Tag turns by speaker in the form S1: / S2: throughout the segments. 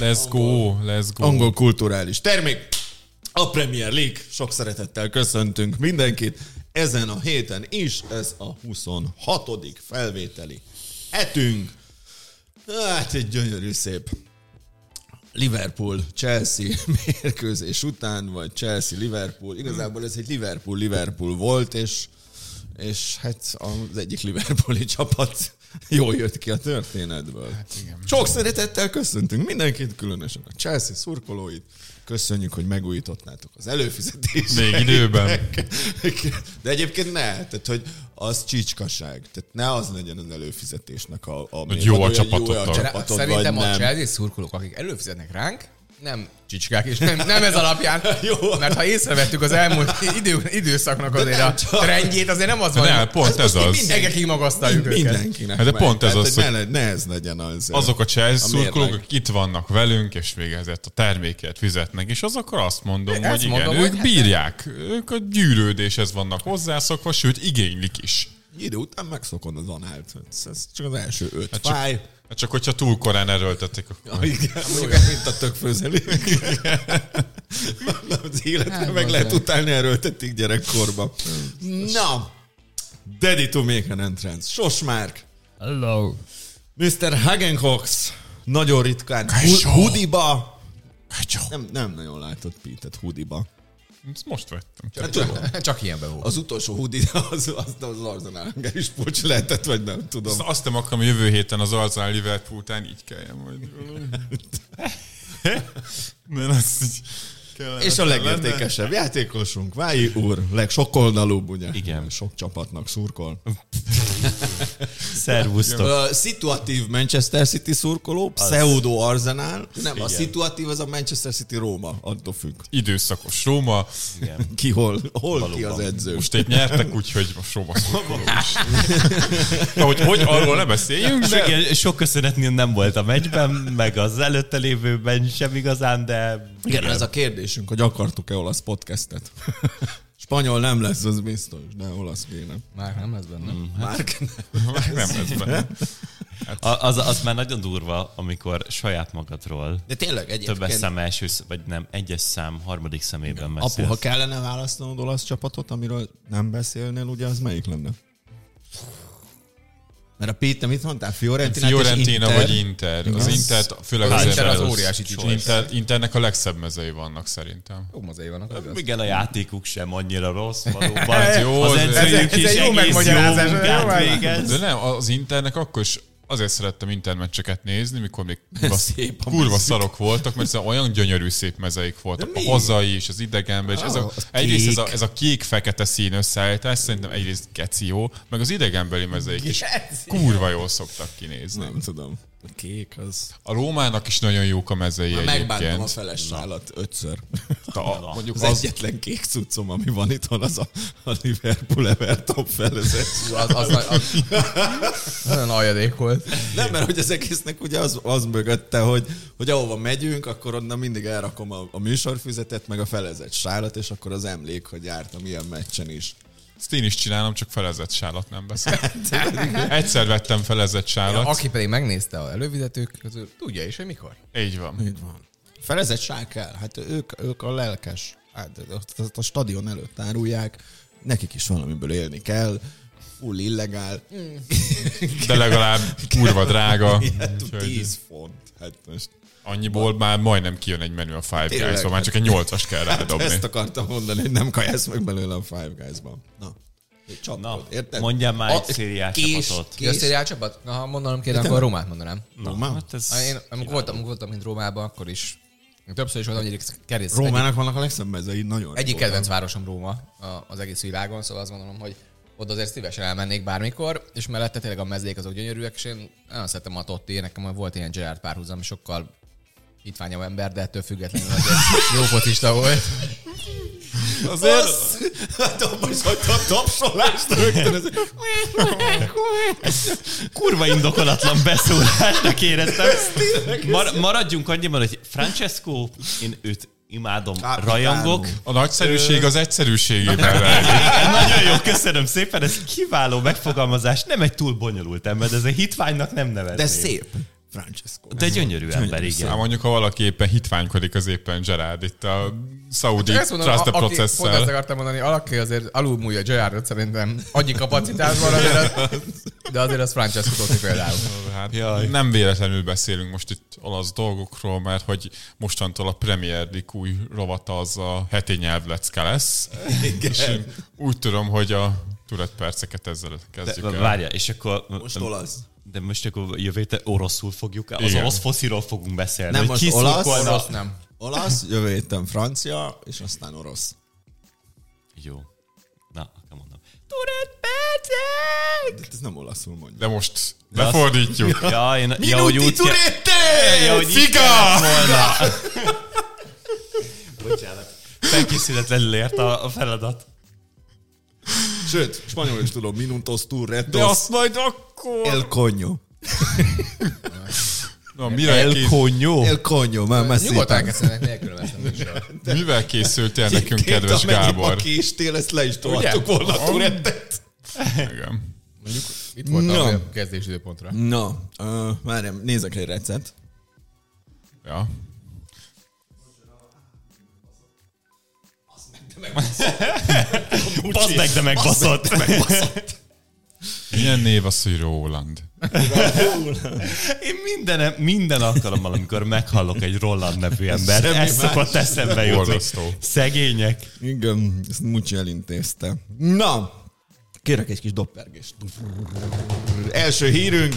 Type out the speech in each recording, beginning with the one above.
S1: Let's go, let's go.
S2: Angol kulturális termék. A Premier League. Sok szeretettel köszöntünk mindenkit. Ezen a héten is ez a 26. felvételi hetünk. Hát egy gyönyörű szép Liverpool-Chelsea mérkőzés után, vagy Chelsea-Liverpool. Igazából ez egy Liverpool-Liverpool volt, és, és hát az egyik Liverpooli csapat jól jött ki a történetből. Hát igen. Sok szeretettel köszöntünk mindenkit, különösen a Chelsea szurkolóit. Köszönjük, hogy megújítottátok az előfizetést.
S1: Még időben.
S2: De egyébként ne, tehát hogy az csicskaság. Tehát ne az legyen az előfizetésnek a, a
S1: hogy jó a csapatot. Jó a
S3: csapatod, Szerintem vagy a Chelsea szurkolók, akik előfizetnek ránk, nem csicskák, és nem, nem ez alapján, Jó. mert ha észrevettük az elmúlt idő, időszaknak azért a csak. trendjét, azért nem az van,
S1: ne, pont ez, ez az.
S3: Mindenki magasztaljuk
S2: Mind, őket. Mindenkinek
S1: hát de pont ez az,
S2: hogy ne, ne ez legyen az.
S1: Azok a Chelsea szurkolók, akik itt vannak velünk, és végezett a terméket fizetnek, és azokkal azt mondom, de hogy igen, mondom, ők hogy bírják, ők a gyűrődéshez vannak hozzászokva, sőt igénylik is.
S2: Idő után megszokod az anált. Ez csak az első öt hát fáj. Csak
S1: Hát csak hogyha túl korán erőltetik.
S2: Akkor... Ja, igen, olyan, mint a tökfőzelő. az életre hát, meg lehet utálni erőltetik gyerekkorba. Na, Daddy to make an entrance. Sosmárk.
S3: Hello.
S2: Mr. Hagencox. Nagyon ritkán. Hudiba. Nem, nem nagyon látott Pete-et hudiba.
S1: Ezt most vettem.
S3: Csak, csak, csak ilyenben volt.
S2: Az utolsó hoodie az, az, az Arsenal is pocs lehetett, vagy nem tudom.
S1: Azt, azt nem akarom, jövő héten az Arsenal Liverpool után így kelljen majd. Nem, azt így
S2: és a legértékesebb lenne. játékosunk, Vái úr, legsokoldalúbb, ugye?
S3: Igen.
S2: Sok csapatnak szurkol.
S3: Szervusztok.
S2: A szituatív Manchester City szurkoló, pseudo Arsenal. Nem, Igen. a szituatív az a Manchester City Róma, attól függ.
S1: Időszakos Róma.
S2: Igen. Ki hol, hol Valóban. ki az edző.
S1: Most egy nyertek, úgyhogy most Róma szurkoló is. Na, hogy, hogy arról ne beszéljünk,
S3: de... Igen, sok köszönetnél nem volt a meccsben, meg az előtte lévőben sem igazán, de...
S2: Igen, Igen. ez a kérdésünk, hogy akartuk-e olasz podcastet. Spanyol nem lesz, az biztos, de olasz kéne.
S3: Már nem lesz benne. Mm,
S2: Már
S1: nem. Már nem lesz benne.
S3: Hát. Az, az már nagyon durva, amikor saját magadról
S2: De tényleg egyébként...
S3: Többes szám első, vagy nem, egyes szám harmadik szemében beszélsz.
S2: Apu, ha kellene választanod olasz csapatot, amiről nem beszélnél, ugye az melyik lenne? Mert a Pete, mit mondtál? Fiorentina,
S1: Fiorentina Inter. vagy Inter. Az, az Inter, főleg
S3: az, Inter az óriási
S1: Inter, Internek a legszebb mezei vannak szerintem.
S3: Jó mezei vannak.
S2: Az igen, a játékuk sem annyira rossz
S1: valóban. Hát jó,
S3: az, az, ez, ez, ez egy jó megmagyarázás.
S1: De nem, az Internek akkor is azért szerettem intermeccseket nézni, mikor még szép kurva szarok voltak, mert olyan gyönyörű szép mezeik voltak. A hazai és az idegenben, és ez a, egyrészt ez a, ez a kék-fekete szín összeállítás szerintem egyrészt geci jó, meg az idegenbeli mezeik is kurva jól szoktak kinézni.
S2: Nem tudom. A kék az...
S1: A Rómának is nagyon jók a mezei
S2: Már egyébként. Megbántam a feles állat ötször.
S1: Ta,
S2: mondjuk az, az, egyetlen kék cuccom, ami van itt, az a, a Liverpool Everton felezet.
S3: az, az, az, az, nagyon aljadék volt.
S2: Nem, mert hogy az egésznek ugye az, az mögötte, hogy, hogy ahova megyünk, akkor onnan mindig elrakom a, a műsorfüzetet, meg a felezett sálat, és akkor az emlék, hogy jártam ilyen meccsen is.
S1: Ezt én is csinálom, csak felezett sálat nem beszél. Egyszer vettem felezett sálat.
S3: Ja, aki pedig megnézte a elővizetők közül, tudja is, hogy mikor.
S1: Így van.
S2: Így van. Felezett sár kell. Hát ők, ők a lelkes. Hát a stadion előtt árulják. Nekik is valamiből élni kell. Full illegál.
S1: De legalább kurva drága.
S2: Igen, 10 font. Hát most
S1: Annyiból már majdnem kijön egy menü a Five Guys-ba, már csak egy nyolcas kell rádobni.
S2: Ezt akartam mondani, hogy nem kajász meg belőle a Five Guys-ba. Na.
S3: Csapod, Na, érted? mondjam már egy szériál csapatot. Kés. Ki a csapat? Na, ha mondanom kéne, akkor Rómát mondanám.
S2: Rómát? Hát
S3: ez én amikor voltam, voltam, mint Rómában, akkor is Többször is voltam egyik kerész.
S2: Rómának egyik, vannak a legszebb mezei, nagyon
S3: Egyik kedvenc városom Róma az egész világon, szóval azt gondolom, hogy oda azért szívesen elmennék bármikor, és mellette tényleg a mezék azok gyönyörűek, és én nagyon szeretem a Totti, nekem volt ilyen Gerard párhuzam, sokkal hitványabb ember, de ettől függetlenül azért jó focista volt.
S2: Azért... Hát abban is hagyta a tapsolást rögtön.
S3: Kurva indokolatlan beszólásnak éreztem. Mar- maradjunk annyiban, hogy Francesco, én őt imádom, Kápitánum. rajongok.
S1: A nagyszerűség az egyszerűségében
S3: Nagyon jó, köszönöm szépen, ez kiváló megfogalmazás. Nem egy túl bonyolult ember, de ez egy hitványnak nem nevezném.
S2: De szép. Francesco.
S4: De gyönyörű ember, igen.
S1: Hát mondjuk, ha valaki éppen hitványkodik, az éppen Gerard itt a Saudi
S3: Ezt mondom,
S1: Trust
S3: a- aki- Pont ezt akartam mondani, alaki azért alulmúlja Gerardot szerintem annyi kapacitásban, azért az, de azért az Francesco Totti például.
S1: Hát
S4: Jaj.
S1: nem véletlenül beszélünk most itt olasz dolgokról, mert hogy mostantól a Premier League új rovata az a heti nyelvlecke lesz. És én úgy tudom, hogy a Tourette perceket ezzel kezdjük
S4: De,
S1: el.
S4: várja, és akkor...
S2: Most olasz.
S4: De most akkor jövő héten oroszul fogjuk, az
S1: Igen.
S4: orosz fosziról fogunk beszélni.
S2: Nem, most olasz,
S3: Orosz nem.
S2: Olasz, jövő héten francia, és aztán orosz.
S4: Jó. Na, akkor mondom. Turet percek!
S2: De ez nem olaszul mondja.
S1: De most lefordítjuk.
S4: Ja, én, ja, hogy úgy
S2: turette!
S4: Ja, hogy volna. Bocsánat. Felkészületlenül ért a, a feladat.
S2: Sőt, spanyol is tudom, minutos turretos.
S1: De azt majd akkor...
S2: El coño.
S1: Na, mivel,
S4: El
S1: kész,
S4: coño.
S2: El coño, már
S3: Nyugodtan ezt a műsor.
S1: mivel készültél nekünk,
S2: Két,
S1: kedves Gábor?
S2: Késtél, ezt le is tolhattuk volna a turettet.
S1: Igen.
S3: Mondjuk itt volt
S2: Na.
S3: a kezdés időpontra.
S2: Na, uh, várjam, nézek egy recept.
S1: Ja.
S4: Bazd meg, de megbaszott.
S1: Milyen név az, hogy Roland?
S4: Én minden, minden alkalommal, amikor meghallok egy Roland nevű embert, ez szokott eszembe jutni.
S1: Borzasztó.
S4: Szegények.
S2: Igen, ezt Mucsi elintézte. Na, kérek egy kis doppergést. Első hírünk.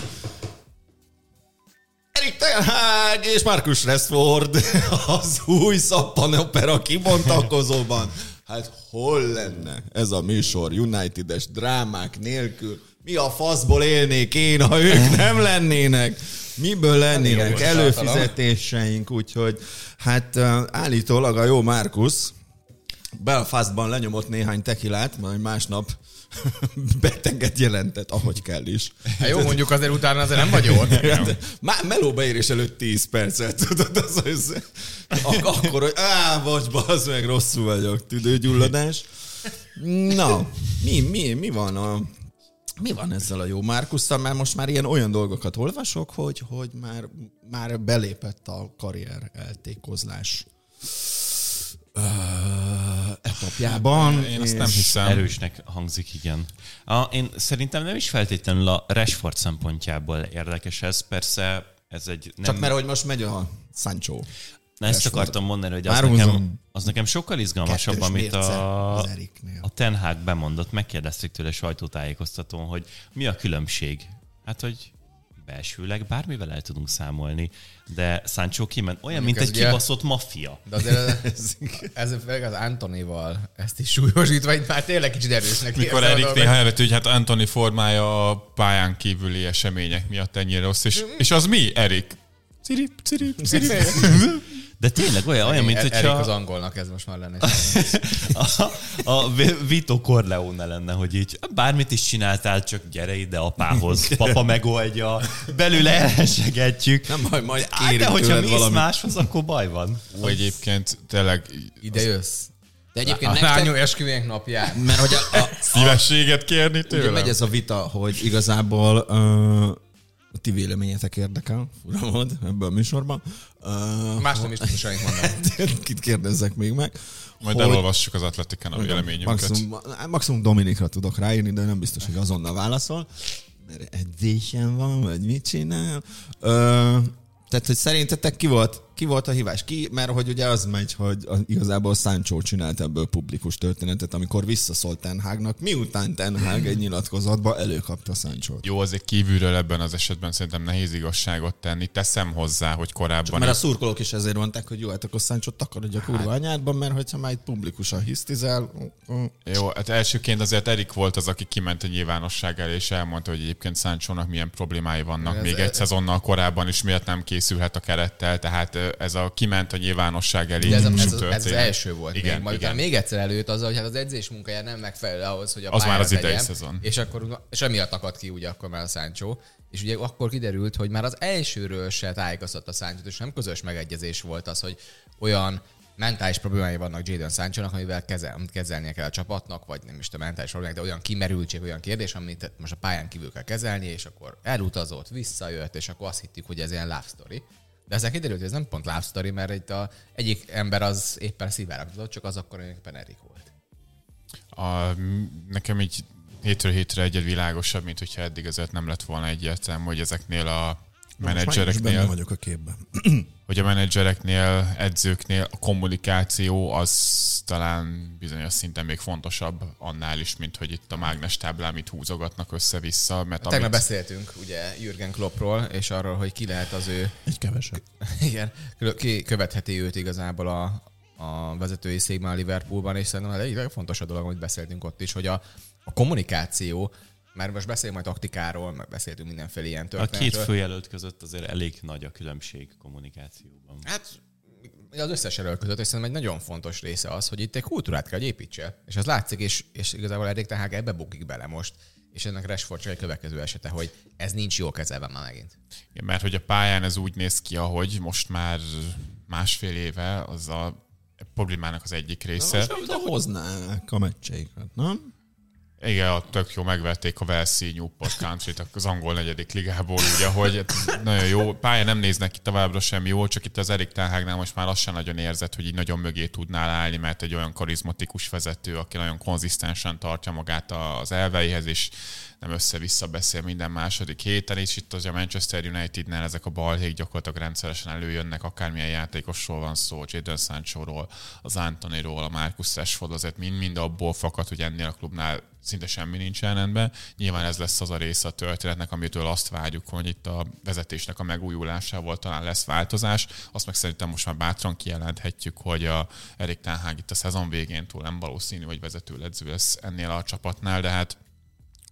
S2: Erik Ten Hag és Marcus Rashford az új szappan opera kibontakozóban. Hát hol lenne ez a műsor United-es drámák nélkül? Mi a faszból élnék én, ha ők nem lennének? Miből lennének előfizetéseink? Úgyhogy hát állítólag a jó Marcus Belfastban lenyomott néhány tekilát, majd másnap beteget jelentett, ahogy kell is.
S3: Hát jó, mondjuk azért utána azért nem vagy ott.
S2: Hát, Már meló beérés előtt 10 percet, tudod, az, az ak- akkor, hogy á, bocs, bazd meg, rosszul vagyok, tüdőgyulladás. Na, mi, mi, mi van a, mi van ezzel a jó Márkusszal, mert most már ilyen olyan dolgokat olvasok, hogy, hogy már, már belépett a karrier eltékozlás etapjában.
S1: Én azt nem hiszem.
S4: Erősnek hangzik, igen. A, én szerintem nem is feltétlenül a Rashford szempontjából érdekes ez, persze ez egy nem...
S2: Csak mert hogy most megy a Sancho.
S4: Na, ezt
S2: Rashford.
S4: akartam mondani, hogy az
S2: Már
S4: nekem,
S2: húzom.
S4: az nekem sokkal izgalmasabb,
S2: Kettős
S4: amit a,
S2: az
S4: a Ten Hag bemondott. Megkérdezték tőle sajtótájékoztatón, hogy mi a különbség. Hát, hogy belsőleg bármivel el tudunk számolni, de Sancho kiment olyan, mint
S3: Mondjuk
S4: egy
S3: ez ugye-
S4: kibaszott maffia.
S3: De azért ez, ez főleg az Antonival ezt is súlyosítva, itt már tényleg kicsit erősnek
S1: Mikor Erik néha előtt, hogy hát Anthony formája a pályán kívüli események miatt ennyire rossz, és, és az mi, Erik? Cirip, cirip, cirip.
S4: De tényleg olyan, olyan mint
S3: Erik az
S4: hogyha
S3: angolnak ez most már lenne.
S4: a, a Vito Corleone lenne, hogy így bármit is csináltál, csak gyere ide apához, papa megoldja, belőle elsegetjük.
S2: Nem baj, majd kérünk
S4: de hogyha mész
S2: valamit.
S4: máshoz, akkor baj van.
S1: Ó, egyébként tényleg
S3: Ide jössz. De egyébként
S2: A
S3: nektek...
S2: lányom
S3: esküvénk napján.
S2: Mert hogy a, a,
S1: szívességet kérni
S2: ugye
S1: tőlem.
S2: megy ez a vita, hogy igazából uh, a ti véleményetek érdekel, fura volt ebben a műsorban. Uh,
S3: Más nem is tudom semmit mondani.
S2: kit kérdezzek még meg.
S1: Majd
S2: hogy-
S1: elolvassuk az Atletikán a véleményünket.
S2: Maximum, maximum Dominikra tudok ráírni, de nem biztos, hogy azonnal válaszol. Mert edzésen van, vagy mit csinál. Ö, tehát, hogy szerintetek ki volt, ki volt a hívás? Ki? Mert hogy ugye az megy, hogy az, igazából Sancho csinált ebből publikus történetet, amikor visszaszólt Ten Hagnak, miután Ten Hag egy nyilatkozatba előkapta Sancho.
S1: Jó, azért kívülről ebben az esetben szerintem nehéz igazságot tenni. Teszem hozzá, hogy korábban...
S2: Mert a szurkolók is ezért mondták, hogy jó, hát akkor Sancho takarodj a kurva anyádban, mert hogyha már itt publikusan hisztizel,
S1: Jó, hát elsőként azért Erik volt az, aki kiment a nyilvánosság elé, és elmondta, hogy egyébként Sanchónak milyen problémái vannak
S3: Ez-
S1: még egy szezonnal korábban is, miért nem készülhet a kerettel, tehát ez a kiment a nyilvánosság elé.
S3: De ez, a, ez, az, ez az első volt
S1: Igen,
S3: még. Majd
S1: igen.
S3: még egyszer előtt az, hogy hát az edzés munkája nem megfelelő ahhoz, hogy a
S1: Az már az idei szezon.
S3: És akkor és emiatt akadt ki ugye akkor már a Sancho. És ugye akkor kiderült, hogy már az elsőről se tájékoztatta a Sancho, és nem közös megegyezés volt az, hogy olyan mentális problémái vannak Jadon sancho amivel kezel, amit kezelnie kell a csapatnak, vagy nem is a mentális problémák, de olyan kimerültség, olyan kérdés, amit most a pályán kívül kell kezelni, és akkor elutazott, visszajött, és akkor azt hittük, hogy ez ilyen love story. De ezek kiderült, hogy ez nem pont love story, mert itt a egyik ember az éppen szívára csak az akkor éppen Erik volt.
S1: A, nekem így hétről hétre egyet világosabb, mint hogyha eddig azért nem lett volna egyértelmű, hogy ezeknél a menedzsereknél...
S2: vagyok a képben.
S1: hogy a menedzsereknél, edzőknél a kommunikáció az talán bizonyos szinten még fontosabb annál is, mint hogy itt a mágnes táblán mit húzogatnak össze-vissza. Mert
S3: Tegnap amit... beszéltünk ugye Jürgen Kloppról, és arról, hogy ki lehet az ő...
S2: Egy kevesebb.
S3: Igen, ki követheti őt igazából a, a vezetői székben a Liverpoolban, és szerintem egy fontos a dolog, amit beszéltünk ott is, hogy a, a kommunikáció mert most beszélünk majd taktikáról, meg beszéltünk mindenféle ilyen
S4: történetről. A két főjelölt között azért elég nagy a különbség kommunikációban.
S3: Hát az összes jelölt között, és szerintem egy nagyon fontos része az, hogy itt egy kultúrát kell, hogy építse. És az látszik, és, és igazából Erik tehát ebbe bukik bele most. És ennek Rashford csak egy következő esete, hogy ez nincs jó kezelve már megint.
S1: Igen, mert hogy a pályán ez úgy néz ki, ahogy most már másfél éve az a problémának az egyik része. Na
S2: most de hoznák a meccseiket, nem?
S1: Igen, a tök jó, megvették a Velsey Newport country az angol negyedik ligából, ugye, hogy nagyon jó. Pálya nem néznek ki továbbra sem jól, csak itt az Erik Tenhágnál most már lassan nagyon érzett, hogy így nagyon mögé tudnál állni, mert egy olyan karizmatikus vezető, aki nagyon konzisztensen tartja magát az elveihez, és nem össze-vissza beszél minden második héten, és itt az a Manchester Unitednél ezek a balhék gyakorlatilag rendszeresen előjönnek, akármilyen játékosról van szó, Jadon Sancho-ról, az Antoniról, a Marcus Rashford, azért mind-mind abból fakad, hogy ennél a klubnál szinte semmi nincsen rendben. Nyilván ez lesz az a része a történetnek, amitől azt várjuk, hogy itt a vezetésnek a megújulásával talán lesz változás. Azt meg szerintem most már bátran kijelenthetjük, hogy a Erik Tenhág itt a szezon végén túl nem valószínű, hogy vezetőedző lesz ennél a csapatnál, de hát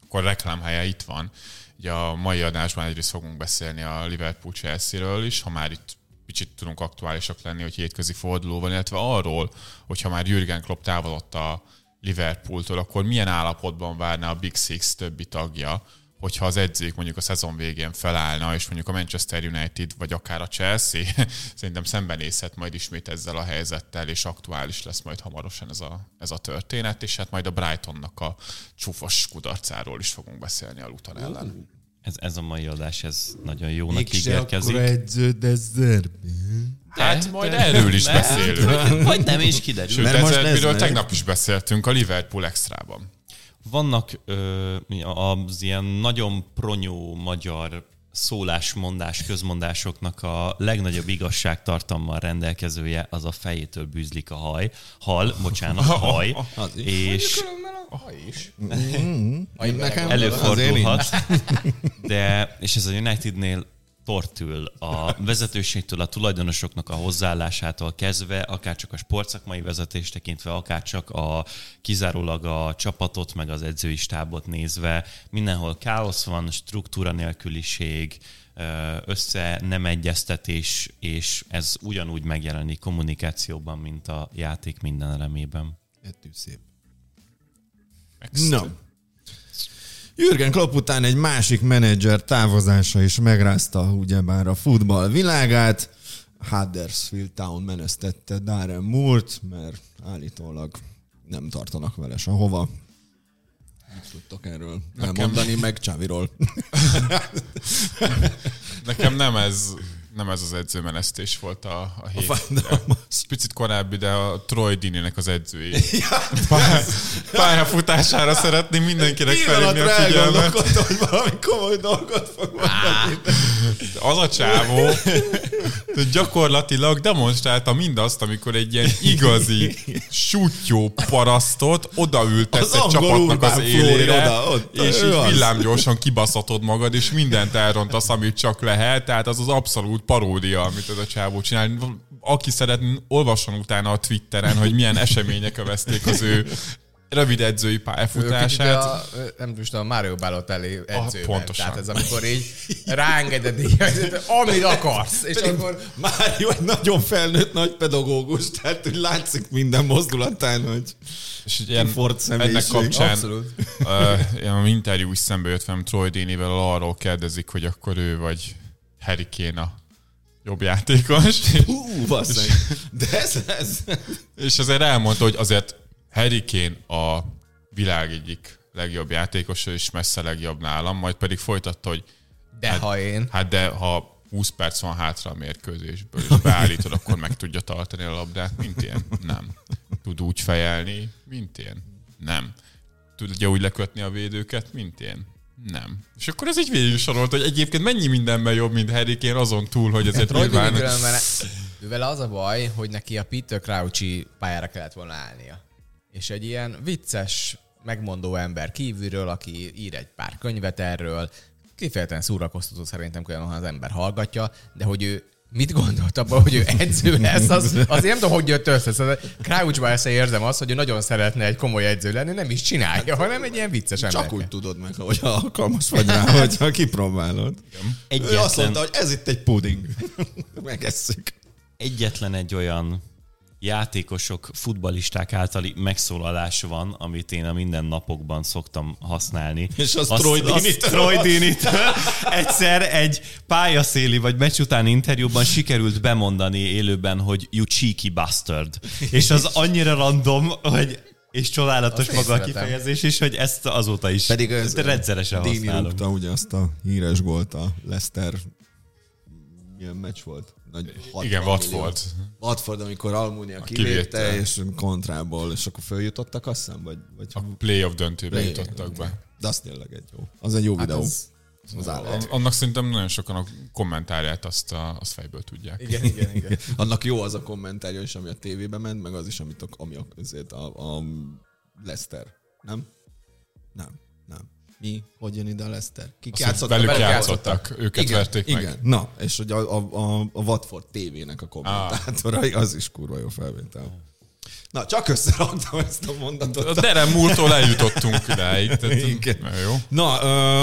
S1: akkor reklámhelye itt van. Ugye a mai adásban egyrészt fogunk beszélni a Liverpool Chelsea-ről is, ha már itt kicsit tudunk aktuálisak lenni, hogy hétközi forduló van, illetve arról, hogyha már Jürgen Klopp távolodott a Liverpooltól, akkor milyen állapotban várna a Big Six többi tagja, hogyha az edzők mondjuk a szezon végén felállna, és mondjuk a Manchester United, vagy akár a Chelsea szerintem szembenézhet majd ismét ezzel a helyzettel, és aktuális lesz majd hamarosan ez a, ez a történet, és hát majd a Brightonnak a csúfos kudarcáról is fogunk beszélni a Luton ellen.
S4: Ez, ez a mai adás, ez nagyon jónak ígérkezik.
S2: Akkor edző, de
S1: Hát de, majd de, erről is de, beszélünk.
S4: Vagy nem is kiderül.
S1: Sőt, Mert most miről tegnap is beszéltünk a Liverpool extrában.
S4: Vannak ö, az ilyen nagyon pronyó magyar szólásmondás, közmondásoknak a legnagyobb igazságtartammal rendelkezője az a fejétől bűzlik a haj. Hal, bocsánat, haj. és
S3: a haj is.
S4: Mm-hmm. Előfordulhat. De, és ez a Unitednél tortül a vezetőségtől, a tulajdonosoknak a hozzáállásától kezdve, akár csak a sportszakmai vezetést tekintve, akár csak a kizárólag a csapatot, meg az edzői stábot nézve, mindenhol káosz van, struktúra nélküliség, össze nem egyeztetés, és ez ugyanúgy megjelenik kommunikációban, mint a játék minden elemében.
S2: Ettől szép. No. Jürgen Klopp után egy másik menedzser távozása is megrázta ugyebár a futball világát. Huddersfield Town menesztette Darren Moore-t, mert állítólag nem tartanak vele sehova. Mit tudtok erről Nekem... elmondani, meg Csáviról?
S1: Nekem nem ez nem ez az edzőmenesztés volt a, a hét. A Picit korábbi, de a Troy Dini-nek az edzői. Ja, pályafutására szeretném mindenkinek felhívni a figyelmet.
S2: hogy valami komoly dolgot fog mondani.
S1: Az a csávó gyakorlatilag demonstrálta mindazt, amikor egy ilyen igazi sutyó parasztot odaültetsz egy csapatnak az élére, oda, ott, és így villámgyorsan kibaszhatod magad, és mindent elrontasz, amit csak lehet. Tehát az az abszolút paródia, amit ez a csávó csinál. Aki szeret, olvasson utána a Twitteren, hogy milyen események övezték az ő rövid edzői pályafutását.
S3: A, nem tudom, Mario Balotelli edzőben. Ah, pontosan. Tehát ez amikor így rángeded, amit akarsz. És Pedig akkor...
S2: Mário egy nagyon felnőtt nagy pedagógus, tehát hogy látszik minden mozdulatán, hogy és ilyen, Ford
S1: ennek kapcsán Abszolút. uh, ilyen interjú is szembe jött velem Troy Dini-vel, arról kérdezik, hogy akkor ő vagy Harry Kane a jobb játékos.
S2: Hú, De ez, ez...
S1: És azért elmondta, hogy azért Harry Kane a világ egyik legjobb játékosa, és messze legjobb nálam, majd pedig folytatta, hogy
S3: de hát, ha én...
S1: Hát de ha 20 perc van hátra a mérkőzésből, és beállítod, akkor meg tudja tartani a labdát, mint ilyen? Nem. Tud úgy fejelni, mint én? Nem. Tudja úgy lekötni a védőket, mint én? Nem. És akkor ez így végig sorolt, hogy egyébként mennyi mindenben jobb, mint Harry Kane azon túl, hogy azért
S3: hát, nyilván... Vele az a baj, hogy neki a Peter Crouchy pályára kellett volna állnia. És egy ilyen vicces, megmondó ember kívülről, aki ír egy pár könyvet erről, kifejezetten szórakoztató szerintem, ha az ember hallgatja, de hogy ő mit gondolt abban, hogy ő edző lesz, az, azért nem tudom, hogy jött össze. Szóval Crouchba össze érzem azt, hogy ő nagyon szeretne egy komoly edző lenni, nem is csinálja, hanem egy ilyen vicces ember.
S2: Csak úgy tudod meg, hogy alkalmas vagy rá, hogyha kipróbálod. Egyetlen... Ő azt mondta, hogy ez itt egy puding. Megesszük.
S4: Egyetlen egy olyan játékosok, futbalisták általi megszólalás van, amit én a minden napokban szoktam használni.
S2: És az, Troy
S4: Dini-től. Egyszer egy pályaszéli vagy meccs utáni interjúban sikerült bemondani élőben, hogy you cheeky bastard. És az annyira random, hogy és csodálatos azt maga a kifejezés is, hogy ezt azóta is Pedig ez rendszeresen Dini használom.
S2: Dini ugye azt a híres gólt a Leicester milyen meccs volt?
S1: Nagy Igen, Watford.
S2: Watford, amikor Almunia kivétte, és kontrából, és akkor följutottak, azt hiszem, vagy, vagy...
S1: A playoff döntőbe play jutottak be.
S2: De az tényleg egy jó. Az egy jó hát videó. Az,
S1: az állat. Annak szerintem nagyon sokan a kommentárját azt, a, azt fejből tudják.
S3: Igen, igen, igen.
S2: Annak jó az a kommentárja is, ami a tévébe ment, meg az is, amit a, ami a, a, a Lester. Nem? Nem, nem mi, hogy jön ide a Leszter?
S1: Kik játszottak? Velük játszottak, játszottak. őket igen, verték
S2: igen. meg. Na, és hogy a, a, a, a Watford TV-nek a kommentátorai, ah. az is kurva jó felvétel. Na, csak összeraktam ezt a mondatot.
S1: A Derem múltól eljutottunk idáig.
S2: Tehát, Na, jó. Na,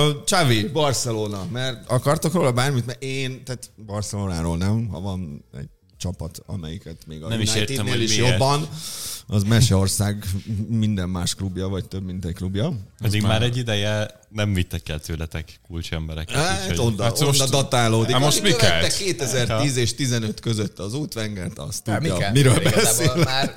S2: uh, Csavi, Barcelona, mert akartok róla bármit? Mert én, tehát Barcelonáról nem, ha van egy csapat, amelyiket még a nem is, értem, hogy is miért. jobban, az Meseország minden más klubja, vagy több mint egy klubja.
S4: Pedig már... már egy ideje nem vittek el tőletek kulcsembereket.
S2: Hát, úgy, onda, hát onda datálódik. Hát most mi kell? 2010 és 15 között az útvengert, azt tudja, miről beszél. Már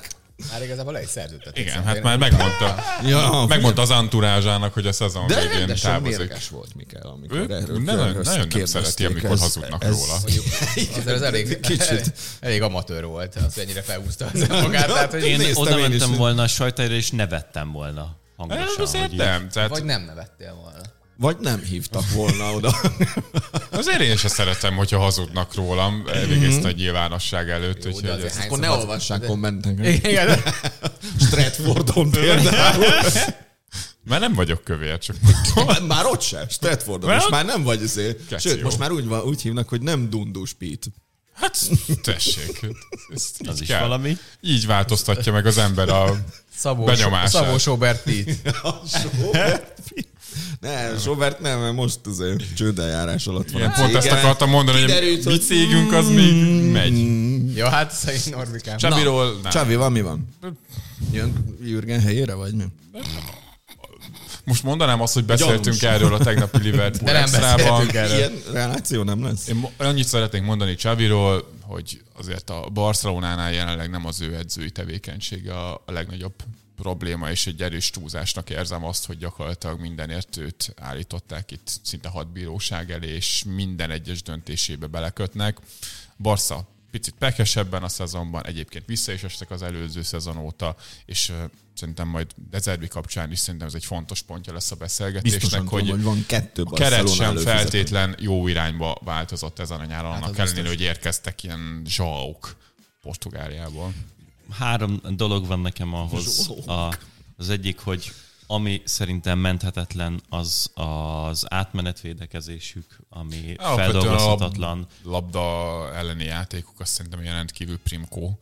S3: már igazából egy szerződtetett.
S1: Igen, hát már megmondta, ja, megmondta az anturázsának, hogy a szezon
S2: De
S1: végén távozik.
S2: De volt Mikel, amikor ő, erről
S1: nagyon, nagyon nem szereti, amikor ez, hazudnak ez, róla. Mondjuk,
S3: azért az elég, Kicsit. elég amatőr volt, az ennyire felhúzta az magát. Tehát, hogy
S4: én oda mentem volna a sajtára, és nevettem volna hangosan.
S1: Nem,
S3: tehát... Vagy nem nevettél volna.
S2: Vagy nem hívtak volna oda.
S1: Azért én sem szeretem, hogyha hazudnak rólam elég ezt a nyilvánosság előtt. Jó, úgyhogy
S2: ezt... Akkor ne olvassák kommenteket. Igen. Stratfordon például.
S1: Már nem vagyok kövér, csak
S2: Már ott se, Stratfordon, és már nem vagy azért. Sőt, most már úgy, van, úgy hívnak, hogy nem Dundus Pete.
S1: Hát, tessék.
S4: Ez az is kell. valami.
S1: Így változtatja meg az ember a Szabó, benyomását.
S3: Szabó Sobert Pete.
S2: Ne, Robert nem, mert most azért csődeljárás alatt van.
S1: Igen, pont ezt akartam mondani, hogy mi cégünk az még megy.
S3: Jó, hát szegény Norbikám.
S1: Csabiról
S2: nem. Csabi, van mi van? Jön Jürgen helyére, vagy mi?
S1: Most mondanám azt, hogy beszéltünk Gyanús. erről a tegnapi Liverpool De nem beszéltünk
S2: erről. Ilyen reláció nem lesz.
S1: Én annyit szeretnék mondani Csaviról, hogy azért a Barcelonánál jelenleg nem az ő edzői tevékenysége a legnagyobb probléma, és egy erős túlzásnak érzem azt, hogy gyakorlatilag mindenért őt állították itt szinte hat bíróság elé, és minden egyes döntésébe belekötnek. Barca picit pekesebben a szezonban, egyébként vissza is estek az előző szezon óta, és szerintem majd Dezerbi kapcsán is szerintem ez egy fontos pontja lesz a beszélgetésnek,
S2: Biztosan hogy,
S1: tudom,
S2: hogy van kettő
S1: a keret sem feltétlen jó irányba változott ezen a nyáron, hát annak ellenére, hogy érkeztek ilyen zsauk Portugáliából
S4: három dolog van nekem ahhoz. A, az egyik, hogy ami szerintem menthetetlen, az az átmenetvédekezésük, ami ja, feldolgozhatatlan.
S1: A labda elleni játékuk, azt szerintem rendkívül primkó.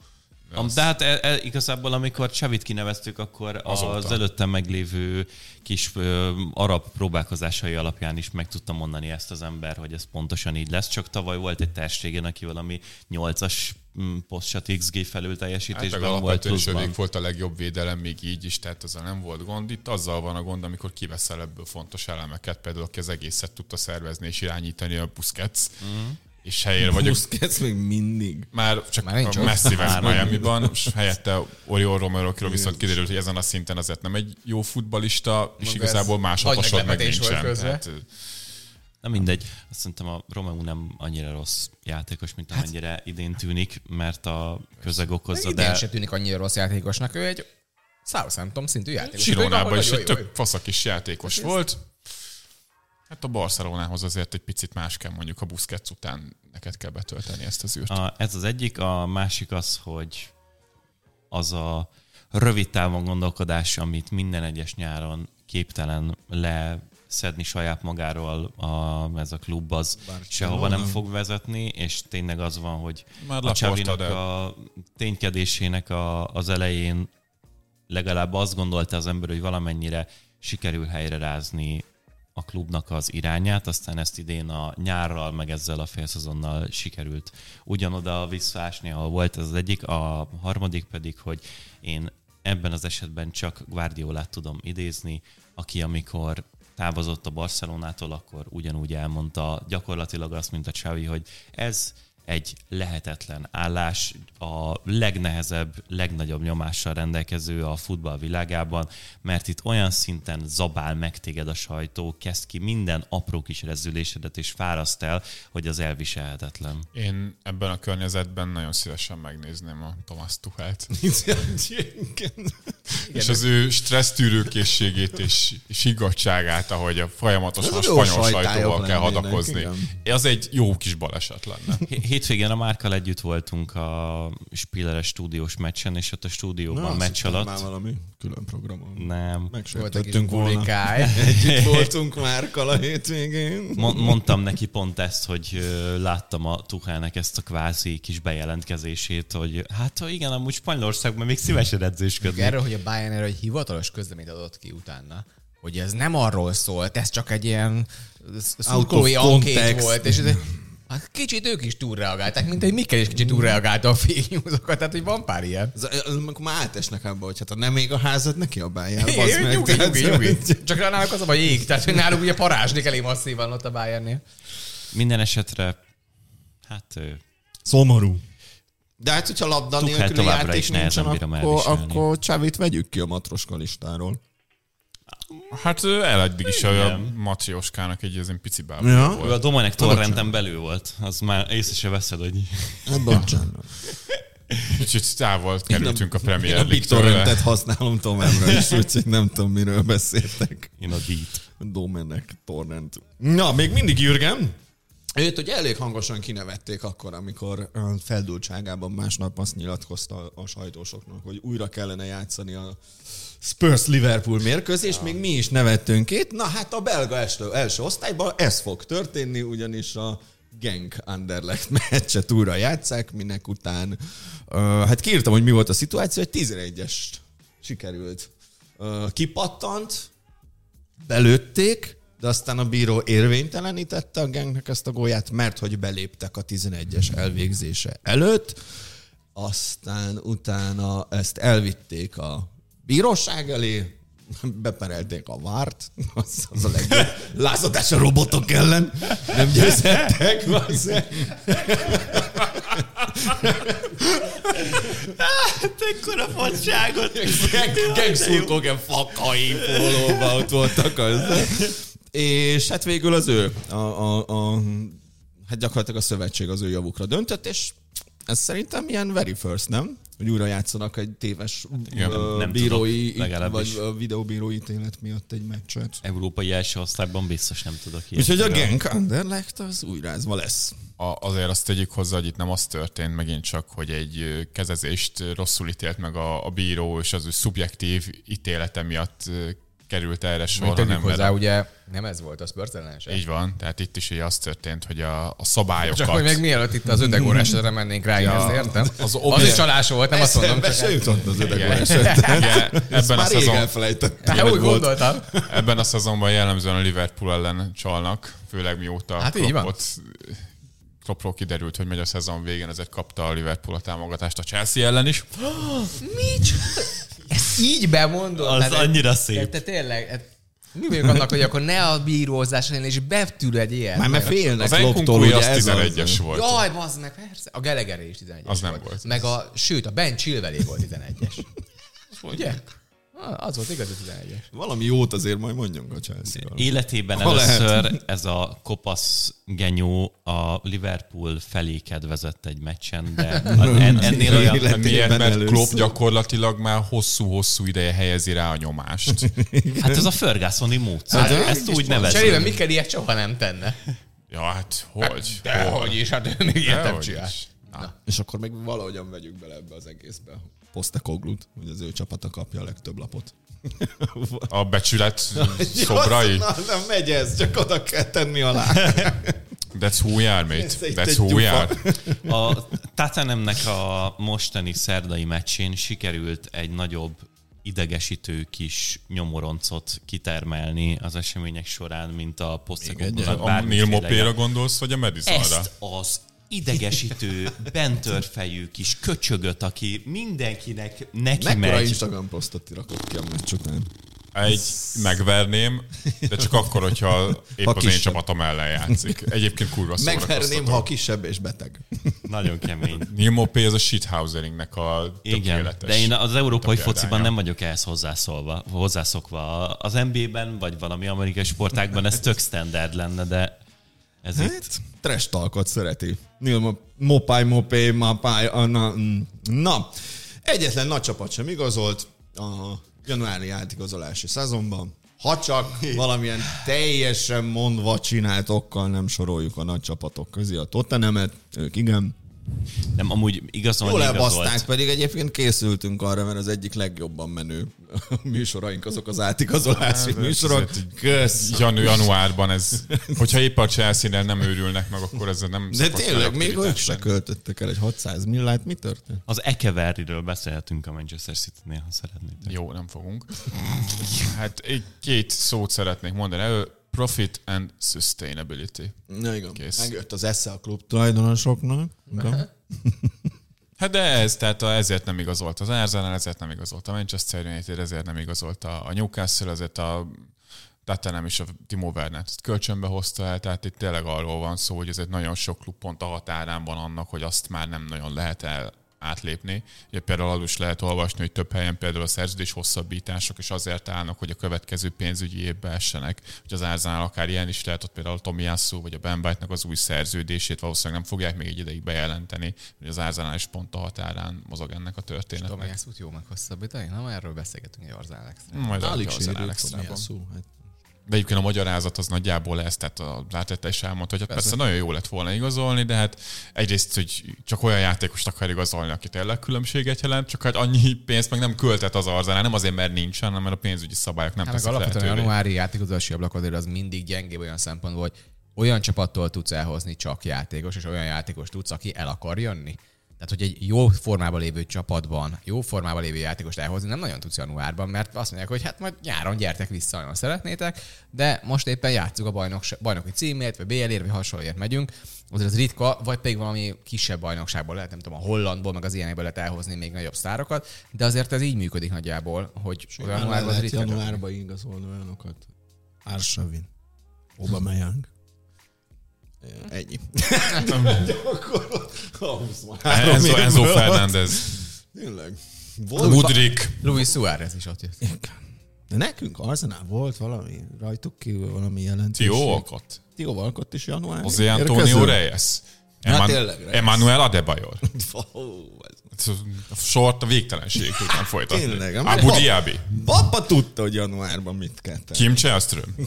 S4: De, az... de hát e, e, igazából, amikor Csavit kineveztük, akkor Azóta. az előttem meglévő kis ö, arab próbálkozásai alapján is meg tudtam mondani ezt az ember, hogy ez pontosan így lesz. Csak tavaly volt egy testégen, aki valami 8-as mm, posztsat XG felül teljesítésben hát, volt pluszban.
S1: volt a legjobb védelem még így is, tehát azzal nem volt gond. Itt azzal van a gond, amikor kiveszel ebből fontos elemeket, például aki az egészet tudta szervezni és irányítani a Busquets, mm és helyére vagyok.
S2: Busquets még mindig.
S1: Már csak már a Messi vesz Miami-ban, és helyette Oriol romero viszont kiderült, hogy ezen a szinten azért nem egy jó futbalista, és igazából más hatosod meg nincsen. Tehát,
S4: Na mindegy, azt szerintem a Romeo nem annyira rossz játékos, mint hát, amennyire idén tűnik, mert a közeg okozza,
S3: de... se tűnik annyira rossz játékosnak, ő egy Southampton szintű játékos.
S1: Sironában is egy tök faszak is játékos hát volt. Hát a Barcelonához azért egy picit más kell mondjuk a Busquets után neked kell betölteni ezt az űrt.
S4: A, ez az egyik, a másik az, hogy az a rövid távon gondolkodás, amit minden egyes nyáron képtelen le szedni saját magáról a, ez a klub, az Bár sehova nem, nem fog vezetni, és tényleg az van, hogy Már a Csavinak a ténykedésének a, az elején legalább azt gondolta az ember, hogy valamennyire sikerül helyre rázni a klubnak az irányát, aztán ezt idén a nyárral, meg ezzel a félszezonnal sikerült ugyanoda visszaásni, ahol volt ez az egyik, a harmadik pedig, hogy én ebben az esetben csak Guardiolát tudom idézni, aki amikor távozott a Barcelonától, akkor ugyanúgy elmondta gyakorlatilag azt, mint a Xavi, hogy ez egy lehetetlen állás, a legnehezebb, legnagyobb nyomással rendelkező a futball világában, mert itt olyan szinten zabál meg téged a sajtó, kezd ki minden apró kis rezzülésedet és fáraszt el, hogy az elviselhetetlen.
S1: Én ebben a környezetben nagyon szívesen megnézném a Thomas Tuchelt. és az ő stressztűrőkészségét és, és higgadságát, ahogy a folyamatosan a spanyol sajtóval kell hadakozni. Ez egy jó kis baleset lenne
S4: hétvégén a Márkal együtt voltunk a Spilleres stúdiós meccsen, és ott a stúdióban Na, meccs alatt...
S2: Már valami külön programon.
S4: Nem.
S2: Megsértettünk volna. Együtt voltunk Márkal a hétvégén.
S4: Mondtam neki pont ezt, hogy láttam a Tuchelnek ezt a kvázi kis bejelentkezését, hogy hát igen, amúgy Spanyolországban még szívesen edzésködni.
S3: Erről, hogy a Bayern erről egy hivatalos közleményt adott ki utána, hogy ez nem arról szólt, ez csak egy ilyen szurkolói ankét volt, és ez Hát kicsit ők is túlreagálták, mint egy Mikkel is kicsit túlreagálta a fake news-okat, tehát hogy van pár ilyen.
S2: Ez, ez, akkor már átesnek abba, hogy hát ha nem még a házad, neki a bájjál.
S3: Nyugi, nyugi, nyugi. Csak náluk az a baj ég, tehát hogy náluk ugye parázsni elég masszívan ott a Bayernnél.
S4: Minden esetre, hát...
S2: Szomorú. De hát, hogyha labda nélküli játék nincsen, akkor, akkor Csávit vegyük ki a matroska listáról.
S1: Hát el eddig is a Matrioskának egy ilyen pici bába
S4: ja. volt. A Domenek torrenten belül volt. Az már észre se veszed, hogy...
S2: Hát bocsánat.
S1: Kicsit távol kerültünk a Premier League-től.
S2: Én a BitTorrentet használom továbbra is, úgyhogy nem tudom, miről beszéltek.
S4: Én a Deet.
S2: Domenek torrent. Na, még mindig Jürgen. Őt ugye elég hangosan kinevették akkor, amikor feldultságában másnap azt nyilatkozta a sajtósoknak, hogy újra kellene játszani a Spurs-Liverpool mérkőzés, ja. még mi is nevettünk itt. Na hát a belga első, első osztályban ez fog történni, ugyanis a Genk Anderlecht meccset újra játszák, minek után, uh, hát kiírtam, hogy mi volt a szituáció, hogy 11-es sikerült. Uh, kipattant, belőtték, de aztán a bíró érvénytelenítette a Genknek ezt a gólját, mert hogy beléptek a 11-es elvégzése előtt, aztán utána ezt elvitték a bíróság elé, beperelték a várt, az, az a legjobb. Lázadás a robotok ellen, nem győzhettek.
S4: Hát ekkora fadságot.
S2: Gengszurkok ilyen fakai pólóba ott voltak az. És hát végül az ő, a, a, a, hát gyakorlatilag a szövetség az ő javukra döntött, és ez szerintem ilyen very first, nem? Hogy újra játszanak egy téves Igen, uh, nem bírói, tudok, vagy uh, videóbírói ítélet miatt egy meccset.
S4: Európai első osztályban biztos nem tudok
S2: ilyet. Úgyhogy a Genk Anderlecht az újrázva lesz.
S1: A, azért azt tegyük hozzá, hogy itt nem az történt megint csak, hogy egy kezezést rosszul ítélt meg a, a bíró, és az ő szubjektív ítélete miatt került erre sor.
S3: Hanem hozzá, mert... ugye nem ez volt a Spurs
S1: Így van, tehát itt is ugye az történt, hogy a, a szabályokat...
S3: Csak hogy még mielőtt itt az ödegór esetre mennénk rá, ja, értem? Az, obje... az is csalás volt, nem azt mondom.
S2: Csak se jutott az esetre.
S1: Ebben a szezon...
S3: elfelejtettem. úgy gondoltam.
S1: Ebben a szezonban jellemzően a Liverpool ellen csalnak, főleg mióta
S3: hát így van.
S1: Kloppról kiderült, hogy megy a szezon végén, ezért kapta a Liverpool a támogatást a Chelsea ellen is.
S3: Mit? Ezt így bemondod?
S4: Az tehát, annyira szép.
S3: Te, te tényleg, Mi vagyok annak, hogy akkor ne a bírózás legyen, és betűr egy ilyen.
S2: Már mert félnek
S1: Az
S2: loptól, ugye
S1: az
S2: ez
S1: 11-es
S2: az.
S1: volt.
S3: Jaj, bazd meg, persze. A Gelegeré is 11-es
S1: Az nem
S3: volt.
S1: volt.
S3: Meg a, sőt, a Ben Chilvelé volt 11-es. Ugye? Ah, Az volt igaz, 11-es.
S2: Valami jót azért majd mondjunk a Chelsea-ről.
S4: Életében
S2: Ha lehet.
S4: először ez a kopasz genyó a Liverpool felé kedvezett egy meccsen, de en, ennél olyan...
S1: Miért? Mert
S2: először.
S1: Klopp gyakorlatilag már hosszú-hosszú ideje helyezi rá a nyomást.
S4: Hát ez a Fergusoni módszer.
S3: Hát,
S4: Ezt úgy
S3: Cserébe
S4: nevezzük.
S3: Mikel ilyet soha nem tenne.
S1: Ja, hát hogy?
S3: Dehogy is, hát ő még ilyet nem csinál.
S2: És akkor meg valahogyan vegyük bele ebbe az egészbe. Postekoglut, hogy az ő csapata kapja a legtöbb lapot.
S1: A becsület szobra így.
S2: Na, nem megy ez, csak oda kell tenni alá.
S1: That's who we are, mate. That's who we are.
S4: A Tatanemnek a mostani szerdai meccsén sikerült egy nagyobb idegesítő kis nyomoroncot kitermelni az események során, mint a posztekogulat
S1: A Neil Mopéra gondolsz, vagy a Madisonra?
S4: Ezt az idegesítő, bentörfejű kis köcsögöt, aki mindenkinek neki
S2: Mekkora
S4: megy.
S2: Instagram posztot rakott ki a meccs után?
S1: Egy megverném, de csak akkor, hogyha épp
S2: Ha
S1: az én csapatom ellen játszik. Egyébként kurva
S2: Megverném, ha kisebb és beteg.
S4: Nagyon kemény.
S1: Neil Mopé az a shithouseringnek a
S4: Igen, de én az európai fociban nem vagyok ehhez hozzászólva, hozzászokva. Az NBA-ben, vagy valami amerikai sportákban ez tök standard lenne, de ez itt
S2: Hát, trash talkot szereti. Neil Mo- Mopály, Mopé, Mapály, a- na, mm. na, egyetlen nagy csapat sem igazolt a januári átigazolási szezonban. Ha csak valamilyen teljesen mondva csinált okkal nem soroljuk a nagy csapatok közé a Tottenhamet, ők igen.
S4: Nem amúgy igazolni
S2: Jól elbaszták, pedig egyébként készültünk arra, mert az egyik legjobban menő műsoraink azok az átigazolási műsorok.
S1: ez
S2: Kösz!
S1: Janu, januárban ez, hogyha épp a chelsea nem őrülnek meg, akkor ezzel nem
S2: De tényleg, még ők se költöttek el egy 600 millát, mi történt?
S4: Az Ekeverriről beszélhetünk a Manchester City-nél, ha szeretnétek.
S1: Jó, nem fogunk. Hát egy két szót szeretnék mondani. Elő, profit and sustainability.
S2: Na igen,
S1: Kész.
S2: megjött az esze a klub tulajdonosoknak.
S1: Hát de ez, tehát ezért nem igazolt az Arsenal, ezért nem igazolt a Manchester United, ezért nem igazolt a, Newcastle, ezért a Tottenham is a Timo Wernert kölcsönbe hozta el, tehát itt tényleg arról van szó, hogy ez egy nagyon sok klub pont a határán van annak, hogy azt már nem nagyon lehet el átlépni. Ugye például arról is lehet olvasni, hogy több helyen például a szerződés hosszabbítások is azért állnak, hogy a következő pénzügyi évbe essenek. Hogy az Arsenal akár ilyen is lehet, ott például Tomiyasu vagy a Ben White-nak az új szerződését valószínűleg nem fogják még egy ideig bejelenteni, hogy az Arsenal is pont a határán mozog ennek a történetnek.
S3: Út jó meghosszabbítani? Nem, erről beszélgetünk egy Arzán Extra.
S1: Majd
S2: Alig
S1: az
S2: sérült. Tomiyasu, hát
S1: De egyébként a magyarázat az nagyjából ez, tehát a Látette is elmondta, hogy hát persze. persze nagyon jó lett volna igazolni, de hát egyrészt, hogy csak olyan játékost akar igazolni, aki tényleg különbséget jelent, csak hát annyi pénzt meg nem költett az Arzenál, nem azért, mert nincs, hanem mert a pénzügyi szabályok nem
S3: Hát
S1: teszik
S3: alapvetően a
S1: lehetővé.
S3: januári játékozási ablak azért az mindig gyengébb olyan szempontból, hogy olyan csapattól tudsz elhozni csak játékos, és olyan játékos tudsz, aki el akar jönni. Tehát, hogy egy jó formában lévő csapatban, jó formában lévő játékost elhozni nem nagyon tudsz januárban, mert azt mondják, hogy hát majd nyáron gyertek vissza, nagyon szeretnétek, de most éppen játszunk a bajnok, bajnoki címért, vagy BL-ért, vagy hasonlóért megyünk. Azért az ritka, vagy pedig valami kisebb bajnokságból lehet, nem tudom, a hollandból, meg az ilyenekből lehet elhozni még nagyobb sztárokat, de azért ez így működik nagyjából, hogy
S2: januárban lehet
S3: ritka.
S2: januárban igazolni olyanokat. Arshavin, Aubameyang. Ennyi. 23
S1: Enzo, Enzo. Fernández,
S2: Tényleg. Volt
S1: Mudrik,
S3: Luis Suárez is ott jött.
S2: De nekünk Arsenal volt valami, rajtuk kívül valami jelentőség.
S1: Tio Alcott,
S2: Tio Walcott is január.
S1: José Antonio Reyes, Eman-
S2: tényleg.
S1: Emmanuel Adebayor. Sort a végtelenségig tudnám folytatni.
S2: Tényleg,
S1: Abu Dhabi,
S2: Papa tudta, hogy januárban mit kell tenni.
S1: Kim Chelström.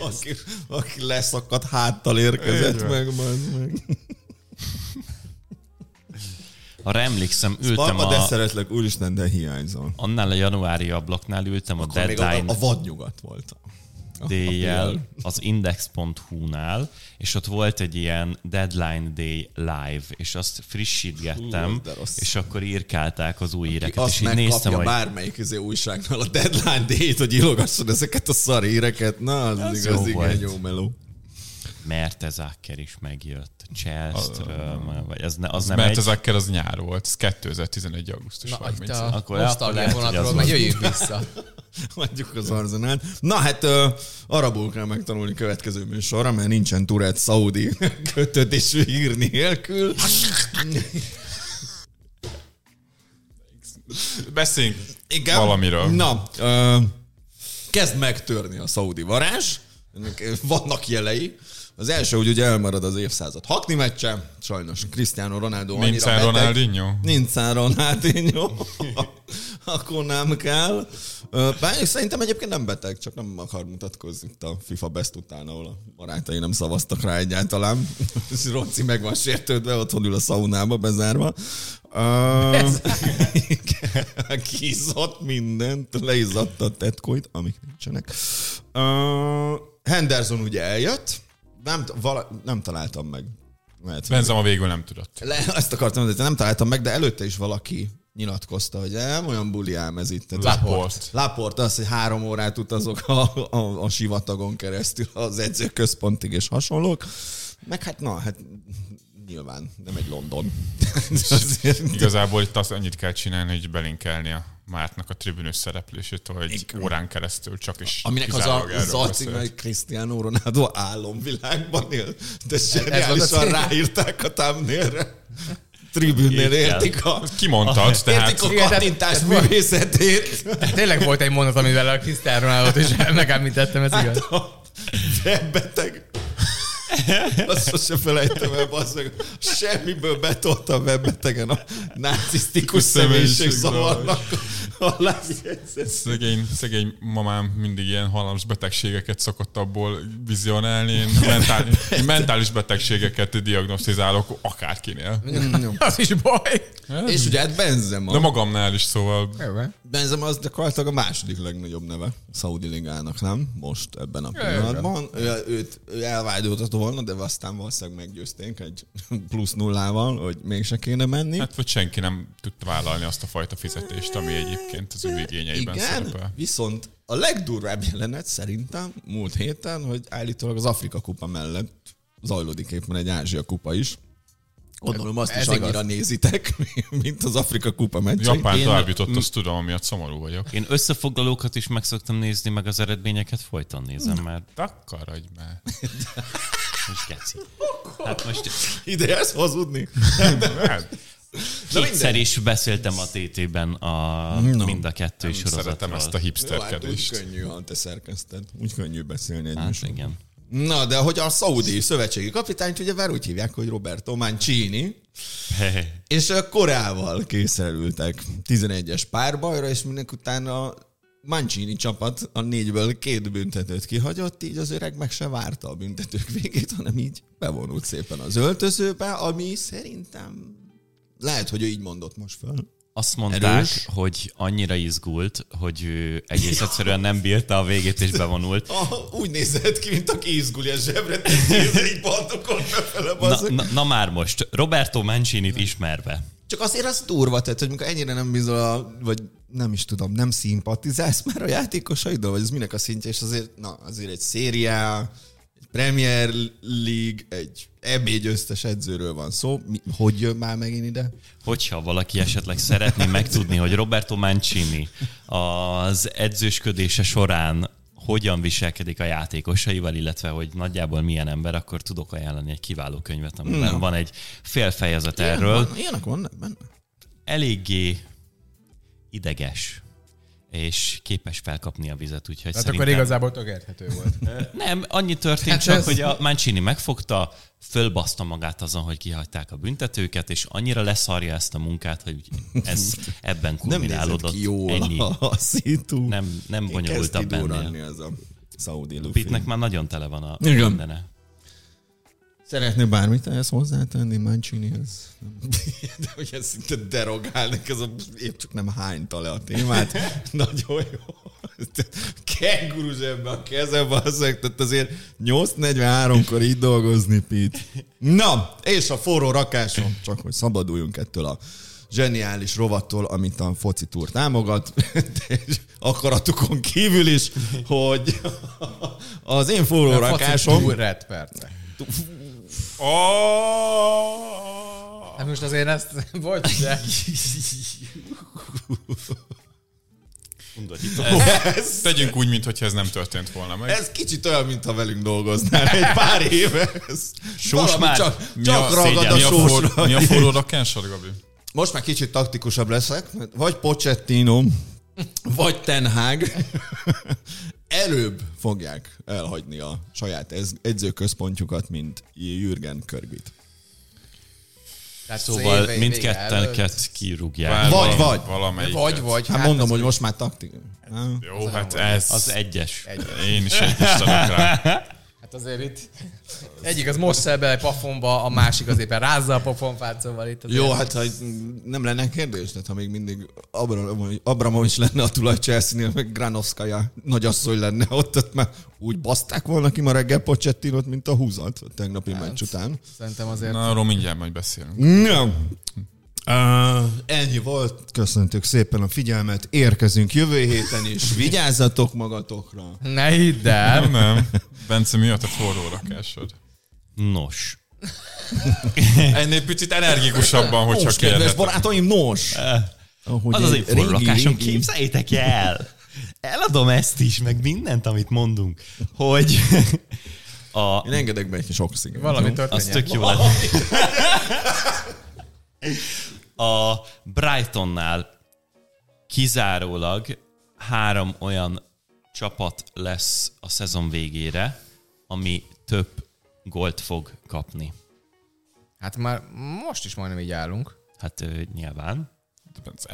S2: Aki, aki leszakadt háttal érkezett meg, majd meg.
S4: Arra emlékszem, ültem
S2: de
S4: a,
S2: szeretlek, úristen, de hiányzol.
S4: annál a januári ablaknál ültem a
S2: Akkor még a,
S4: deadline
S2: a vadnyugat. A- a
S4: déjjel
S2: dél.
S4: az index.hu-nál, és ott volt egy ilyen Deadline Day live, és azt frissítgettem,
S2: Hú,
S4: és akkor írkálták az új
S2: Azt
S4: és így
S2: megkapja
S4: néztem, hogy
S2: bármelyik izé újságnál a deadline date, hogy írogasson ezeket a szar híreket. Na, az,
S4: Az
S2: az
S4: jó
S2: igaz, igen,
S4: volt.
S2: jó meló.
S4: Mertezacker is megjött, Cselström, vagy az, ne, az,
S1: Az
S4: nem
S1: Mertezacker az nyár volt, ez 2011. augusztus
S3: Na,
S1: 30.
S3: itt a
S4: Akkor hogy
S3: vonatról meg jöjjünk vissza.
S2: Hagyjuk az arzenát. Na hát uh, arabul kell megtanulni következő műsorra, mert nincsen Turet Saudi kötődésű hír nélkül.
S1: Beszéljünk
S2: Igen.
S1: valamiről.
S2: Na, uh, kezd megtörni a szaudi varázs. Vannak jelei. Az első, hogy ugye elmarad az évszázad hakni meccse. Sajnos Cristiano Ronaldo annyira
S1: Nincsen
S2: beteg.
S1: Ronaldinho?
S2: Nincsen Ronaldinho. Akkor nem kell. Bár szerintem egyébként nem beteg, csak nem akar mutatkozni itt a FIFA Best után, ahol a barátai nem szavaztak rá egyáltalán. Roci meg van sértődve, otthon ül a szaunába bezárva. Igen, Kiizzott mindent, leizzatta a tetkoit, amik nincsenek. Henderson ugye eljött, nem, vala, nem találtam meg. Lehet, hogy-
S1: Benzema végül nem tudott.
S2: le, ezt akartam mondani, nem találtam meg, de előtte is valaki nyilatkozta, hogy nem olyan buli ám ez itt.
S1: Laport.
S2: Laport az, hogy három órát utazok a, a, a sivatagon keresztül az edzőközpontig és hasonlók. Meg hát na, hát nyilván nem egy London. Azért,
S1: Igazából itt azt annyit kell csinálni, hogy belinkelni a Mártnak a tribünös szereplését, hogy
S2: Igen.
S1: órán keresztül csak is
S2: aminek az a
S1: kizárólag erről
S2: zaci,
S1: beszélt.
S2: hogy Cristiano Ronaldo álomvilágban él. De
S3: a
S2: zseniálisan ráírták a thumbnailre. Tribünnél értik a,
S1: Kimondtad, tehát
S2: értik a kattintás művészetét.
S3: Tényleg volt egy mondat, amivel a Cristiano Ronaldo-t is megemlítettem, ez igaz.
S2: a webbeteg. Azt sose felejtem el, basszeg. Semmiből betolta a webbetegen a narcisztikus személyiség
S1: Személyiség
S2: zavarnak.
S1: Szegény, szegény mamám mindig ilyen halálos betegségeket szokott abból vizionálni. Én mentális, én mentális betegségeket diagnosztizálok akárkinél.
S3: Az is baj.
S2: És ugye hát Benzema.
S1: De magamnál is, szóval
S2: Benzema az gyakorlatilag a második legnagyobb neve a Saudi Ligának, nem? Most ebben a pillanatban. Ő, őt ő elvágyoltatott volna, de aztán valószínűleg meggyőzték egy plusz nullával, hogy mégse kéne menni.
S1: hát vagy senki nem tudta vállalni azt a fajta fizetést, ami egyébként az ő igényeiben
S2: Igen,
S1: szerepel.
S2: viszont a legdurvább jelenet szerintem múlt héten, hogy állítólag az Afrika kupa mellett zajlódik éppen egy Ázsia kupa is. Gondolom azt
S3: Ez
S2: is
S3: igaz.
S2: annyira nézitek, mint az Afrika kupa meccs.
S1: Japán
S4: Én-
S1: tovább jutott, azt tudom, amiatt szomorú vagyok.
S4: Én összefoglalókat is meg szoktam nézni, meg az eredményeket folyton nézem, mert
S1: Takarodj már.
S4: most geci. Hát most
S2: Ide ezt hazudni?
S1: Hát,
S4: kétszer is beszéltem a TT-ben a
S2: No.
S4: mind a kettő
S1: nem
S4: sorozatról.
S1: szeretem ezt a
S2: Jó, hát úgy
S1: hipsterkedést.
S2: könnyű, ha te szerkeszted. Úgy könnyű beszélni
S4: Hát
S2: egymásról.
S4: igen.
S2: Na, de hogy a szaudi szövetségi kapitányt ugye már úgy hívják, hogy Roberto Mancini, és a Koreával kényszerültek 11-es párbajra, és utána a Mancini csapat a négyből két büntetőt kihagyott, így az öreg meg se várta a büntetők végét, hanem így bevonult szépen az öltözőbe, ami szerintem lehet, hogy ő így mondott most föl.
S4: Azt mondták,
S2: Erős.
S4: hogy annyira izgult, hogy ő egész egyszerűen nem bírta a végét és bevonult.
S2: Ah, úgy nézett ki, mint aki izgulja zsebre, így baltokon befele,
S4: Na, na, na már most, Roberto Mancini-t ismerve.
S2: Csak azért az durva, tehát, hogy amikor ennyire nem bizol, a, vagy nem is tudom, nem szimpatizálsz már a játékosaiddal, vagy ez minek a szintje, és azért, na, azért egy szériá, egy Premier League, egy EB győztes edzőről van szó. Mi, hogy jön már megint ide?
S4: Hogyha valaki esetleg szeretné megtudni, hogy Roberto Mancini az edzősködése során hogyan viselkedik a játékosaival, illetve hogy nagyjából milyen ember, akkor tudok ajánlani egy kiváló könyvet, amiben
S2: Na.
S4: van egy fél fejezet
S2: Ilyen
S4: erről.
S2: Van, ilyenek vannak benne?
S4: Eléggé ideges és képes felkapni a vizet, úgyhogy
S3: Hát
S4: szerintem...
S3: akkor igazából tök érthető volt.
S4: Nem, annyi történt
S3: Hát
S4: csak,
S3: ez-
S4: hogy a Mancini megfogta, fölbaszta magát azon, hogy kihagyták a büntetőket, és annyira leszarja ezt a munkát, hogy ez ebben
S2: Nem
S4: kulminálódott.
S2: ki jól
S4: Ennyi.
S2: a, szitu.
S4: Nem, nem bonyolultabb ennél.
S2: ez a Saudi.
S4: Pitnek már nagyon tele van a
S2: Igen.
S4: mindene.
S2: Szeretné bármit ehhez hozzátenni Mancinihez? De hogy ez szinte derogálnak, ez a, épp csak nem hányta le a témát. Nagyon jó. Kenguru zsebbe a kezembe, azért, tehát azért 8.43-kor így dolgozni, Pit. Na, és a forró rakásom, csak hogy szabaduljunk ettől a zseniális rovattól, amit a foci túr támogat, és akaratukon kívül is, hogy az én forró rakásom...
S3: Red perce. Oh! Hát most azért ezt, bocs, de...
S1: Ez, tegyünk úgy, mintha ez nem történt volna meg.
S2: Ez kicsit olyan, mintha velünk dolgoznál egy pár éve. Ez
S4: sós már?
S2: Csak, csak ragad a, a sósra.
S1: Mi a forró Gabi?
S2: Most már kicsit taktikusabb leszek. Vagy Pochettino, vagy Ten Hag előbb fogják elhagyni a saját edzőközpontjukat, mint Jürgen Körbit.
S4: Tehát szóval mindkettőket kirúgják.
S2: Vagy, vagy.
S1: Valamelyik.
S3: Vagy, vagy.
S2: Hát, hát mondom, hogy most már taktik.
S1: Jó, hát ez...
S4: Az egyes.
S1: egyes. Én is egyes rá.
S3: Hát azért itt egyik az most szel bele pafonba, a másik az éppen rázza a pofonfát, szóval itt
S2: azért... Jó, hát ha nem lenne kérdés, tehát ha még mindig Abramovics lenne a tulaj Chelsea-nél, meg Granovskaja nagyasszony lenne ott, ott már úgy baszták volna ki ma reggel Pocsettinot, mint a húzat a tegnapi hát, meccs után.
S3: Szerintem azért...
S1: Na, arról mindjárt majd beszélünk.
S2: Nem. Uh, ennyi volt, köszöntük szépen a figyelmet, érkezünk jövő héten is, vigyázzatok magatokra.
S3: Ne hidd el.
S1: Nem, nem. Bence, mi a forró rakásod?
S4: Nos.
S1: Ennél picit energikusabban, hogyha
S2: nos, kedves barátaim, nos.
S4: Ahogy az az egy forró rakásom, képzeljétek el. Eladom ezt is, meg mindent, amit mondunk, hogy
S2: a... Én engedek be egy sok sziget.
S3: Valami történjen.
S4: Az tök jó lett. A Brightonnál kizárólag három olyan csapat lesz a szezon végére, ami több gólt fog kapni.
S3: Hát már most is majdnem így állunk.
S4: Hát ö, nyilván.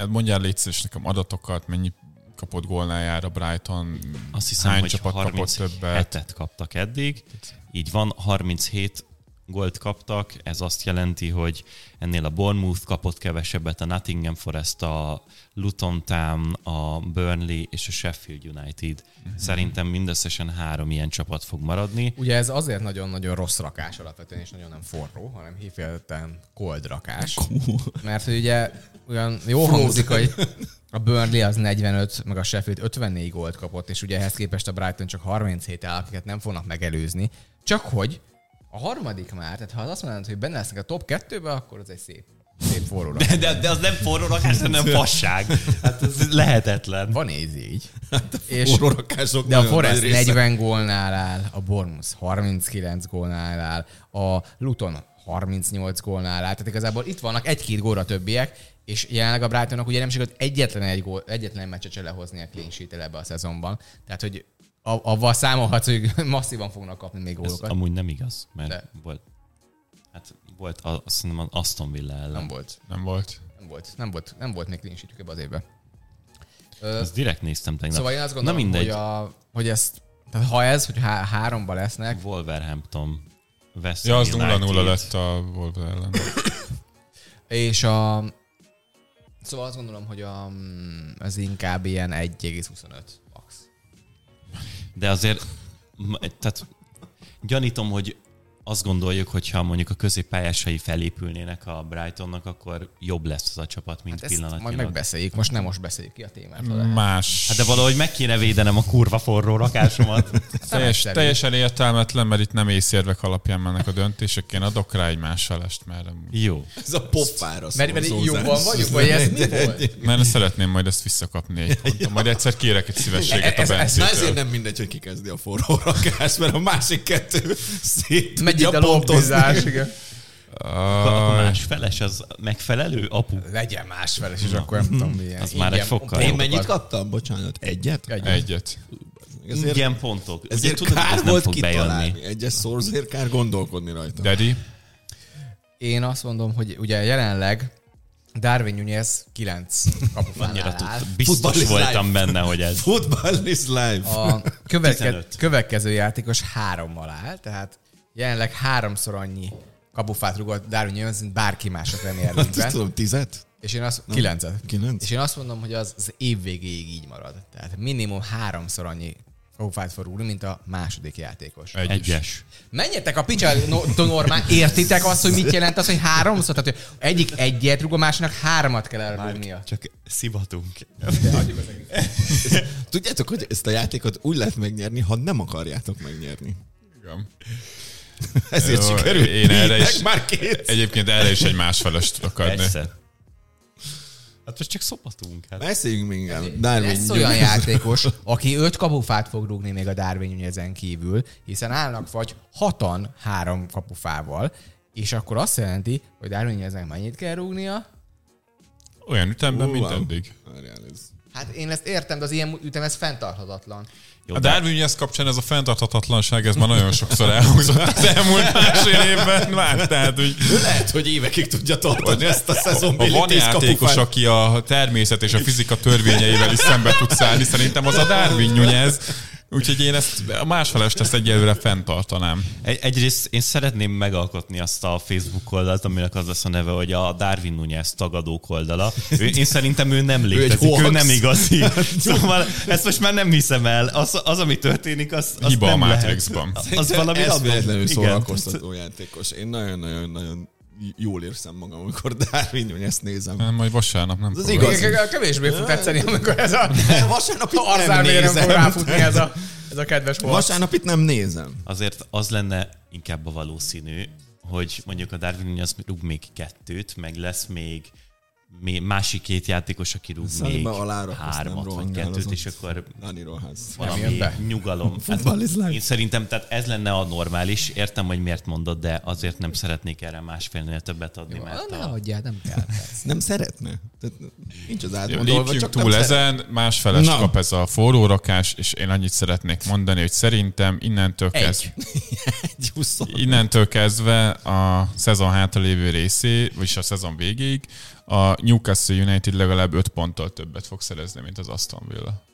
S1: Mondjál légy szíves nekem adatokat, mennyi kapott gólnájára Brighton,
S4: Azt hiszem,
S1: hány
S4: hogy
S1: csapat kapott többet.
S4: hetet kaptak eddig. Így van, 37 gólt kaptak, ez azt jelenti, hogy ennél a Bournemouth kapott kevesebbet, a Nottingham Forest, a Luton Town, a Burnley és a Sheffield United. Uh-huh. Szerintem mindösszesen három ilyen csapat fog maradni.
S3: Ugye ez azért nagyon-nagyon rossz rakás alapvetően, és nagyon nem forró, hanem hifélten cold rakás. Cool. Mert hogy ugye olyan jó hangzik, hogy a Burnley az 45, meg a Sheffield 54 gólt kapott, és ugye ehhez képest a Brighton csak 37 áll, akiket nem fognak megelőzni. Csak hogy a harmadik már, tehát ha az azt mondanád, hogy benne lesznek a top kettőbe, akkor az egy szép szép forró
S4: de, de, de, az nem forró rakás, hanem fasság. Hát ez lehetetlen.
S3: Van ez így.
S2: Hát és, forró rakások
S3: de a Forest 40 gólnál áll, a Bournemouth 39 gólnál áll, a Luton 38 gólnál áll. Tehát igazából itt vannak egy-két góra többiek, és jelenleg a Brightonnak ugye nem sikerült egyetlen egy gól, egyetlen meccset se lehozni a clean sheet ebbe a szezonban. Tehát, hogy avval számolhatsz, hogy masszívan fognak kapni még gólokat. Ez
S4: amúgy nem igaz, mert De. volt, hát volt azt hiszem az Aston Villa ellen.
S3: Nem volt.
S1: Nem volt.
S3: Nem volt. Nem volt, nem volt még clean ebbe az évben.
S4: Ezt direkt néztem tegnap.
S3: Szóval én azt gondolom, Na mindegy. Hogy, a, hogy ezt, tehát ha ez, hogy há- háromba lesznek.
S4: Wolverhampton.
S1: West ja, az 0-0 lett a Wolver ellen.
S3: és a, Szóval azt gondolom, hogy a, ez inkább ilyen 1,25 max.
S4: De azért, tehát gyanítom, hogy azt gondoljuk, hogy ha mondjuk a középpályásai felépülnének a Brightonnak, akkor jobb lesz az a csapat, mint hát pillanatnyilag.
S3: Majd megbeszéljük, most nem most beszéljük ki a témát.
S1: Más.
S4: Hát de valahogy meg kéne védenem a kurva forró rakásomat.
S1: Hát Teljes, teljesen értelmetlen, mert itt nem észérvek alapján mennek a döntések. Én adok rá egy más felest, mert...
S4: Jó.
S2: Ez a pofára
S3: Mert, mert jobban vagyunk, vagy ez mi volt?
S1: Mert szeretném majd ezt visszakapni egy ponton. Majd egyszer kérek egy szívességet a Bencétől.
S2: ezért nem mindegy, hogy kikezdi a forró rakást, mert a másik kettő szét
S3: megy itt a lobbizás, igen.
S4: A más feles az megfelelő, apu?
S3: Legyen más feles, és akkor nem tudom milyen.
S4: Az már egy fokkal.
S2: Én mennyit kaptam? Bocsánat, egyet?
S1: Egyet. egyet.
S4: Ezért, Ingyen pontok.
S2: Ezért tudod, kár volt fog kitalálni. Bejönni. Egyes szorzért kár gondolkodni rajta.
S1: Daddy?
S3: Én azt mondom, hogy ugye jelenleg Darwin Nunez 9 kapufánál áll.
S4: Biztos Football voltam life. benne, hogy ez.
S2: Football is life.
S3: A követke, következő játékos hárommal áll, tehát jelenleg háromszor annyi kapufát rugott Darwin Jones, mint bárki más a Premier League-ben.
S2: tudom, tizet?
S3: És én azt, kilencet. Kilenc. És én azt mondom, hogy az, az év végéig így marad. Tehát minimum háromszor annyi kapufát fog rúgni, mint a második játékos.
S4: Egyes. Egyes.
S3: Menjetek a picsa normál, értitek azt, hogy mit jelent az, hogy háromszor? Tehát hogy egyik egyet rúg, a másiknak háromat kell elrúgnia.
S4: Csak szivatunk.
S2: Tudjátok, hogy ezt a játékot úgy lehet megnyerni, ha nem akarjátok megnyerni.
S1: Igen.
S2: Ezért Jó, sikerült.
S1: Én erre is, már két. Egyébként erre is egy másfeles tudok adni. Persze.
S4: Hát most csak szopatunk. Hát.
S2: Beszéljünk még Darwin
S3: Lesz olyan játékos, aki öt kapufát fog rúgni még a Darwin ezen kívül, hiszen állnak vagy hatan három kapufával, és akkor azt jelenti, hogy Darwin ezen mennyit kell rúgnia?
S1: Olyan ütemben, mint eddig.
S3: Hát én ezt értem, de az ilyen ütem ez fenntarthatatlan.
S1: Jó, a Darwin kapcsán ez a fenntarthatatlanság, ez már nagyon sokszor elhangzott az elmúlt másfél évben már, tehát hogy...
S2: Lehet, hogy évekig tudja tartani ezt a szezon
S1: Ha van játékos, kapufán. aki a természet és a fizika törvényeivel is szembe tud szállni, szerintem az a Darwin Nunez, Úgyhogy én ezt a másfelest ezt egyelőre fenntartanám.
S4: Egy, egyrészt én szeretném megalkotni azt a Facebook oldalt, aminek az lesz a neve, hogy a Darwin Nunez tagadók oldala. Ő, én szerintem ő nem létezik, ő, ő nem igazi. Szóval ezt most már nem hiszem el. Az, az ami történik, az, az
S1: Hiba
S4: nem
S1: a Matrixban.
S2: Lehet. Az valami Ez véletlenül szórakoztató játékos. Én nagyon-nagyon-nagyon jól érzem magam, amikor Darwin ezt nézem.
S1: Nem, majd vasárnap nem
S3: Az igaz. Kevésbé fog tetszeni, amikor ez a
S2: vasárnap nem nézem.
S3: ráfutni ez a, ez a kedves volt.
S2: Vasárnap itt nem nézem.
S4: Azért az lenne inkább a valószínű, hogy mondjuk a Darwin az rúg még kettőt, meg lesz még másik két játékos, aki rúg Szerintem még alára, hármat vagy kettőt, és akkor valami nyugalom. Hát, én szerintem tehát ez lenne a normális. Értem, hogy miért mondod, de azért nem szeretnék erre másfélnél többet adni. Jó, mert
S3: ne a... adjál, nem kell.
S2: nem szeretne. Tehát nincs az
S1: átgondolva, csak túl ezen, másfeles Na. kap ez a forró rakás, és én annyit szeretnék mondani, hogy szerintem innentől kezdve,
S2: Egy
S1: innentől kezdve a szezon hátralévő részé, vagyis a szezon végéig a Newcastle United legalább 5 ponttal többet fog szerezni, mint az Aston Villa.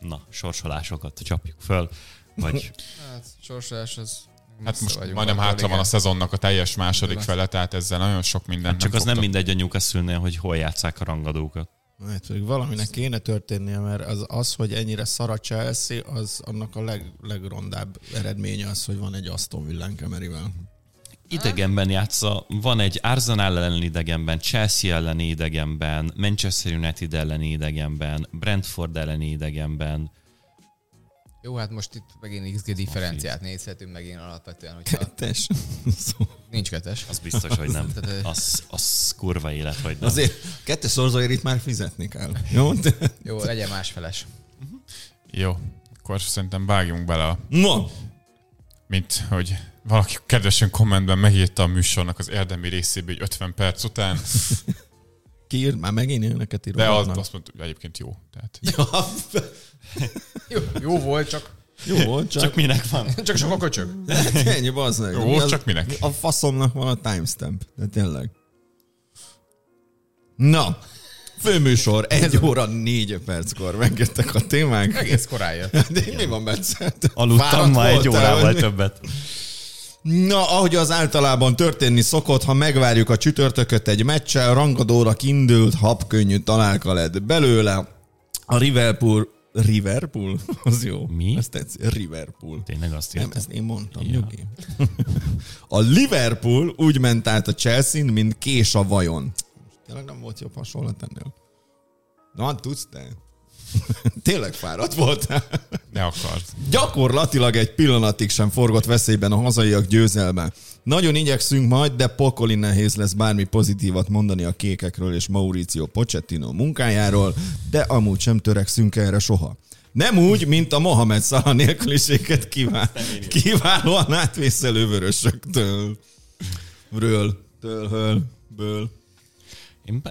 S4: Na, sorsolásokat csapjuk föl, vagy...
S3: hát, sorsolás az
S1: Hát most majdnem hátra van a szezonnak a teljes második fele, tehát ezzel nagyon sok minden hát
S4: Csak nem az nem mindegy a newcastle hogy hol játszák a rangadókat.
S2: Hát, hogy valaminek kéne történnie, mert az, az hogy ennyire szar a Chelsea, az annak a leg, legrondább eredménye az, hogy van egy Aston Villán Kemerivel
S4: idegenben játsza, van egy Arsenal elleni idegenben, Chelsea elleni idegenben, Manchester United elleni idegenben, Brentford elleni idegenben.
S3: Jó, hát most itt megint XG differenciát nézhetünk megint alapvetően, hogyha...
S2: Kettes.
S3: Nincs kettes.
S4: Az biztos, hogy nem. Az, az kurva élet, hogy nem.
S2: Azért kettes szorzóért itt már fizetni kell. Jó?
S3: Jó, legyen másfeles.
S1: Jó, akkor szerintem vágjunk bele a...
S2: No.
S1: Mint hogy valaki kedvesen kommentben megírta a műsornak az érdemi részébe, hogy 50 perc után.
S2: Kiír, már megint ilyeneket
S1: írom. De az, azt mondta, hogy egyébként jó. Tehát...
S3: Ja. jó, jó volt, csak
S2: jó volt, csak...
S4: csak minek van?
S3: csak sok a köcsög.
S2: Ennyi, bazd meg.
S1: Jó volt, csak minek?
S2: A faszomnak van a timestamp, de tényleg. Na, főműsor, egy óra négy perckor megjöttek a témák.
S3: Egész korán jött.
S2: De mi van, Bence?
S4: Aludtam ma egy órával többet.
S2: Na, ahogy az általában történni szokott, ha megvárjuk a csütörtököt egy meccsel, rangadóra indult, habkönnyű találka lett belőle. A Liverpool Liverpool? Az jó.
S4: Mi?
S2: Ezt tetszik. Liverpool.
S4: Tényleg azt írtam.
S2: Nem, ezt én mondtam, ja. nyugi. a Liverpool úgy ment át a Chelsea-n, mint kés a vajon. Tényleg nem volt jobb hasonlat ennél. Na, tudsz te? Tényleg fáradt volt.
S1: Ne akart.
S2: Gyakorlatilag egy pillanatig sem forgott veszélyben a hazaiak győzelme. Nagyon igyekszünk majd, de pokoli nehéz lesz bármi pozitívat mondani a kékekről és Mauricio Pochettino munkájáról, de amúgy sem törekszünk erre soha. Nem úgy, mint a Mohamed Salah nélküliséget kíván, kiválóan átvészelő vörösöktől. Ről, től, ből.
S4: Én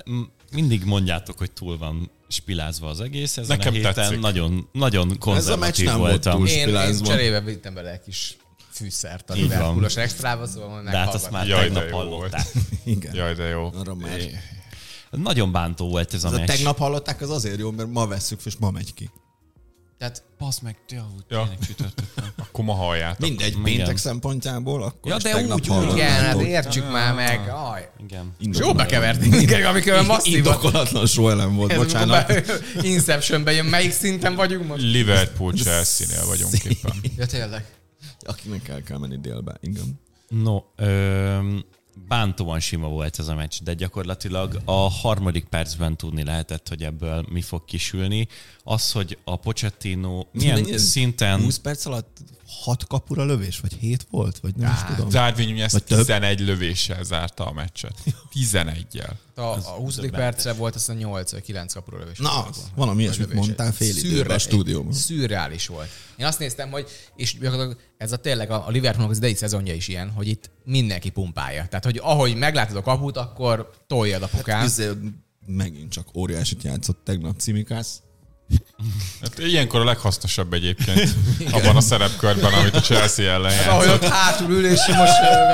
S4: mindig mondjátok, hogy túl van spilázva az egész. Ezen Nekem a héten tetszik. nagyon, nagyon konzervatív Ez a voltam.
S3: Volt én, én cserébe vittem bele egy kis fűszert a Liverpoolos extrába, szóval
S4: De hát azt már Jaj, tegnap hallották.
S2: Igen.
S1: Jaj, de jó.
S2: Arra már.
S4: Nagyon bántó volt ez a meccs.
S2: Tegnap hallották, az azért jó, mert ma vesszük, és ma megy ki.
S3: Tehát
S4: Basz meg, úgy
S1: ja. tényleg csütörtökön. akkor ma halljátok.
S2: Mindegy, igen. péntek szempontjából, akkor
S3: Ja, de úgy, igen, hát értsük ja. már meg. Aj.
S4: Igen.
S3: Jó bekevertünk, amikor masszív.
S2: Indokolatlan so elem volt, Ez bocsánat.
S3: Inceptionben jön, melyik szinten vagyunk most?
S1: Liverpool Chelsea-nél vagyunk éppen.
S3: Ja, tényleg.
S2: Akinek el kell menni délbe, igen.
S4: No, öm, bántóan sima volt ez a meccs, de gyakorlatilag a harmadik percben tudni lehetett, hogy ebből mi fog kisülni. Az, hogy a Pochettino milyen Mennyi szinten...
S2: 20 perc alatt 6 kapura lövés, vagy 7 volt, vagy nem Á, is tudom.
S1: Darwin ezt 11 több? lövéssel zárta a meccset. 11-jel.
S3: A, a 20. percre volt azt a 8 vagy 9 kapura lövés.
S2: Na, valami ilyesmit mondtál fél időben a stúdióban.
S3: Szürreális volt. Én azt néztem, hogy és ez a tényleg a Liverpoolnak az idei szezonja is ilyen, hogy itt mindenki pumpálja. Tehát, hogy ahogy meglátod a kaput, akkor toljad a pokán. Hát,
S2: megint csak óriásit játszott tegnap Cimikász.
S1: Hát ilyenkor a leghasznosabb egyébként abban a szerepkörben, amit a Chelsea ellen hát,
S3: Ahogy ott hátul ül, és most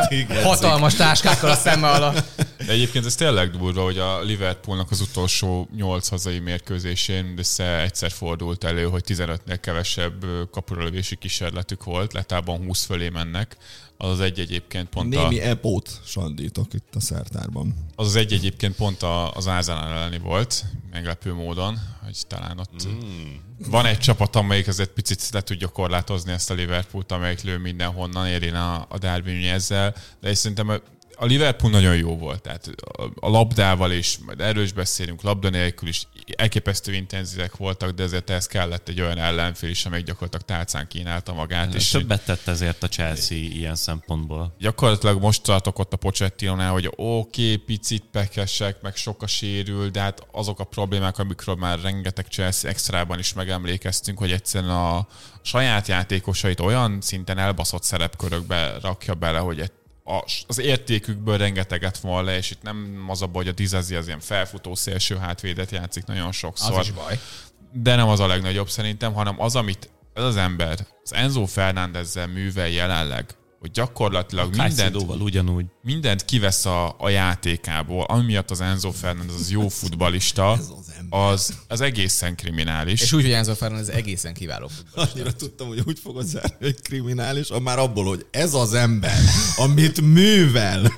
S3: Igen, hatalmas táskákkal a szeme alatt.
S1: De egyébként ez tényleg durva, hogy a Liverpoolnak az utolsó nyolc hazai mérkőzésén mindössze egyszer fordult elő, hogy 15-nél kevesebb kapuralövési kísérletük volt, letában 20 fölé mennek. Az az egy egyébként pont
S2: Némi a... epót sandítok itt a szertárban.
S1: Az az egy egyébként pont az Arsenal elleni volt, meglepő módon, hogy talán ott mm. van egy csapat, amelyik azért picit le tudja korlátozni ezt a Liverpoolt, amelyik lő mindenhonnan, érén a, a derby ezzel, de és szerintem a Liverpool nagyon jó volt, tehát a labdával is, majd erről is beszélünk, labda nélkül is elképesztő intenzívek voltak, de ezért ez kellett egy olyan ellenfél is, amelyik gyakorlatilag tálcán kínálta magát.
S4: És többet tett ezért a Chelsea ilyen szempontból.
S1: Gyakorlatilag most tartok ott a Pochettinonál, hogy oké, okay, picit pekesek, meg sok a sérül, de hát azok a problémák, amikről már rengeteg Chelsea extrában is megemlékeztünk, hogy egyszerűen a saját játékosait olyan szinten elbaszott szerepkörökbe rakja bele, hogy egy az értékükből rengeteget van le, és itt nem az a baj, hogy a Dizazi az ilyen felfutó szélső hátvédet játszik nagyon sokszor.
S3: Az is baj.
S1: De nem az a legnagyobb szerintem, hanem az, amit ez az ember az Enzo Fernándezzel művel jelenleg, hogy gyakorlatilag a mindent,
S4: ugyanúgy.
S1: mindent kivesz a, a játékából, ami miatt az Enzo Fernández az jó futbalista, az, az, az egészen kriminális.
S3: És úgy, hogy Enzo Fernández egészen kiváló futbalista.
S2: Annyira tudtam, hogy úgy fogod zárni, hogy kriminális, már abból, hogy ez az ember, amit művel.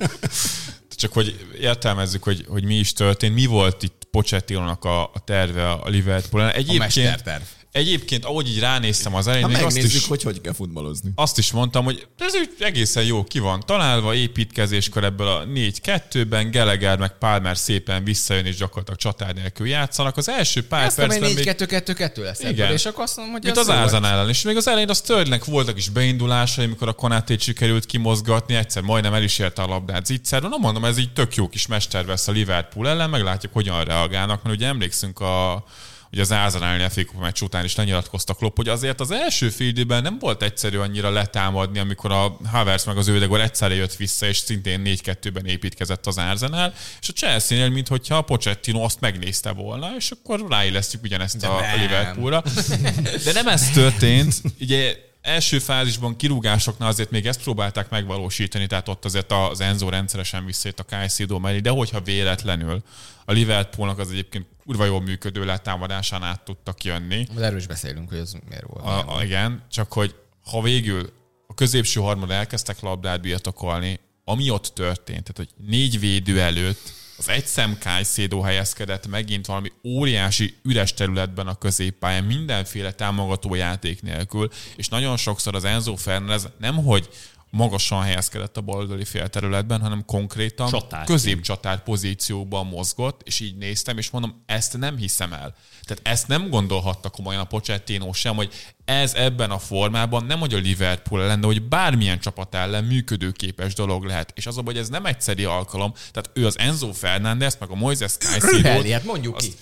S1: Csak hogy értelmezzük, hogy, hogy mi is történt, mi volt itt Pochettinónak a, a terve a Liverpool-en.
S3: Egyébként, a mesterterv.
S1: Egyébként, ahogy így ránéztem az elején,
S2: még azt is, hogy hogy kell futballozni.
S1: Azt is mondtam, hogy ez úgy egészen jó ki van találva, építkezéskor ebből a 4-2-ben, Geleger meg Palmer szépen visszajön, és gyakorlatilag csatár nélkül játszanak. Az első pár
S3: ezt percben 4-2-2-2 lesz ebből, igen. és akkor azt mondom, hogy
S1: Mint az Ázan ellen. És még az elején az Störlnek voltak is beindulásai, amikor a Konátét sikerült kimozgatni, egyszer majdnem el is érte a labdát zicserben. Na mondom, ez így tök jó kis mestervesz a Liverpool ellen, meglátjuk, hogyan reagálnak, mert ugye emlékszünk a hogy az a FA meccs után is lenyilatkozta Klopp, hogy azért az első fél időben nem volt egyszerű annyira letámadni, amikor a Havertz meg az Ödegor egyszerre jött vissza, és szintén 4-2-ben építkezett az Arsenal, és a Chelsea-nél, mintha a Pochettino azt megnézte volna, és akkor ráillesztjük ugyanezt De a nem. Liverpoolra. De nem ez történt. Ugye első fázisban kirúgásoknál azért még ezt próbálták megvalósítani, tehát ott azért az Enzo rendszeresen visszét a Caicedo mellé, de hogyha véletlenül a Liverpoolnak az egyébként kurva jól működő letámadásán át tudtak jönni.
S3: De erről is beszélünk, hogy ez miért volt.
S1: A, a, igen, csak hogy ha végül a középső harmad elkezdtek labdát birtokolni, ami ott történt, tehát hogy négy védő előtt az egy szem Kajszédó helyezkedett megint valami óriási üres területben a középpályán, mindenféle támogató játék nélkül, és nagyon sokszor az Enzo Fernandez nemhogy magasan helyezkedett a baloldali félterületben, hanem konkrétan Csatár. középcsatár pozícióban mozgott, és így néztem, és mondom, ezt nem hiszem el. Tehát ezt nem gondolhatta komolyan a Pochettino sem, hogy ez ebben a formában nem, hogy a Liverpool ellen, de hogy bármilyen csapat ellen működőképes dolog lehet. És az, hogy ez nem egyszeri alkalom, tehát ő az Enzo Fernández, meg a Moises Caicedo
S3: hát mondjuk ki.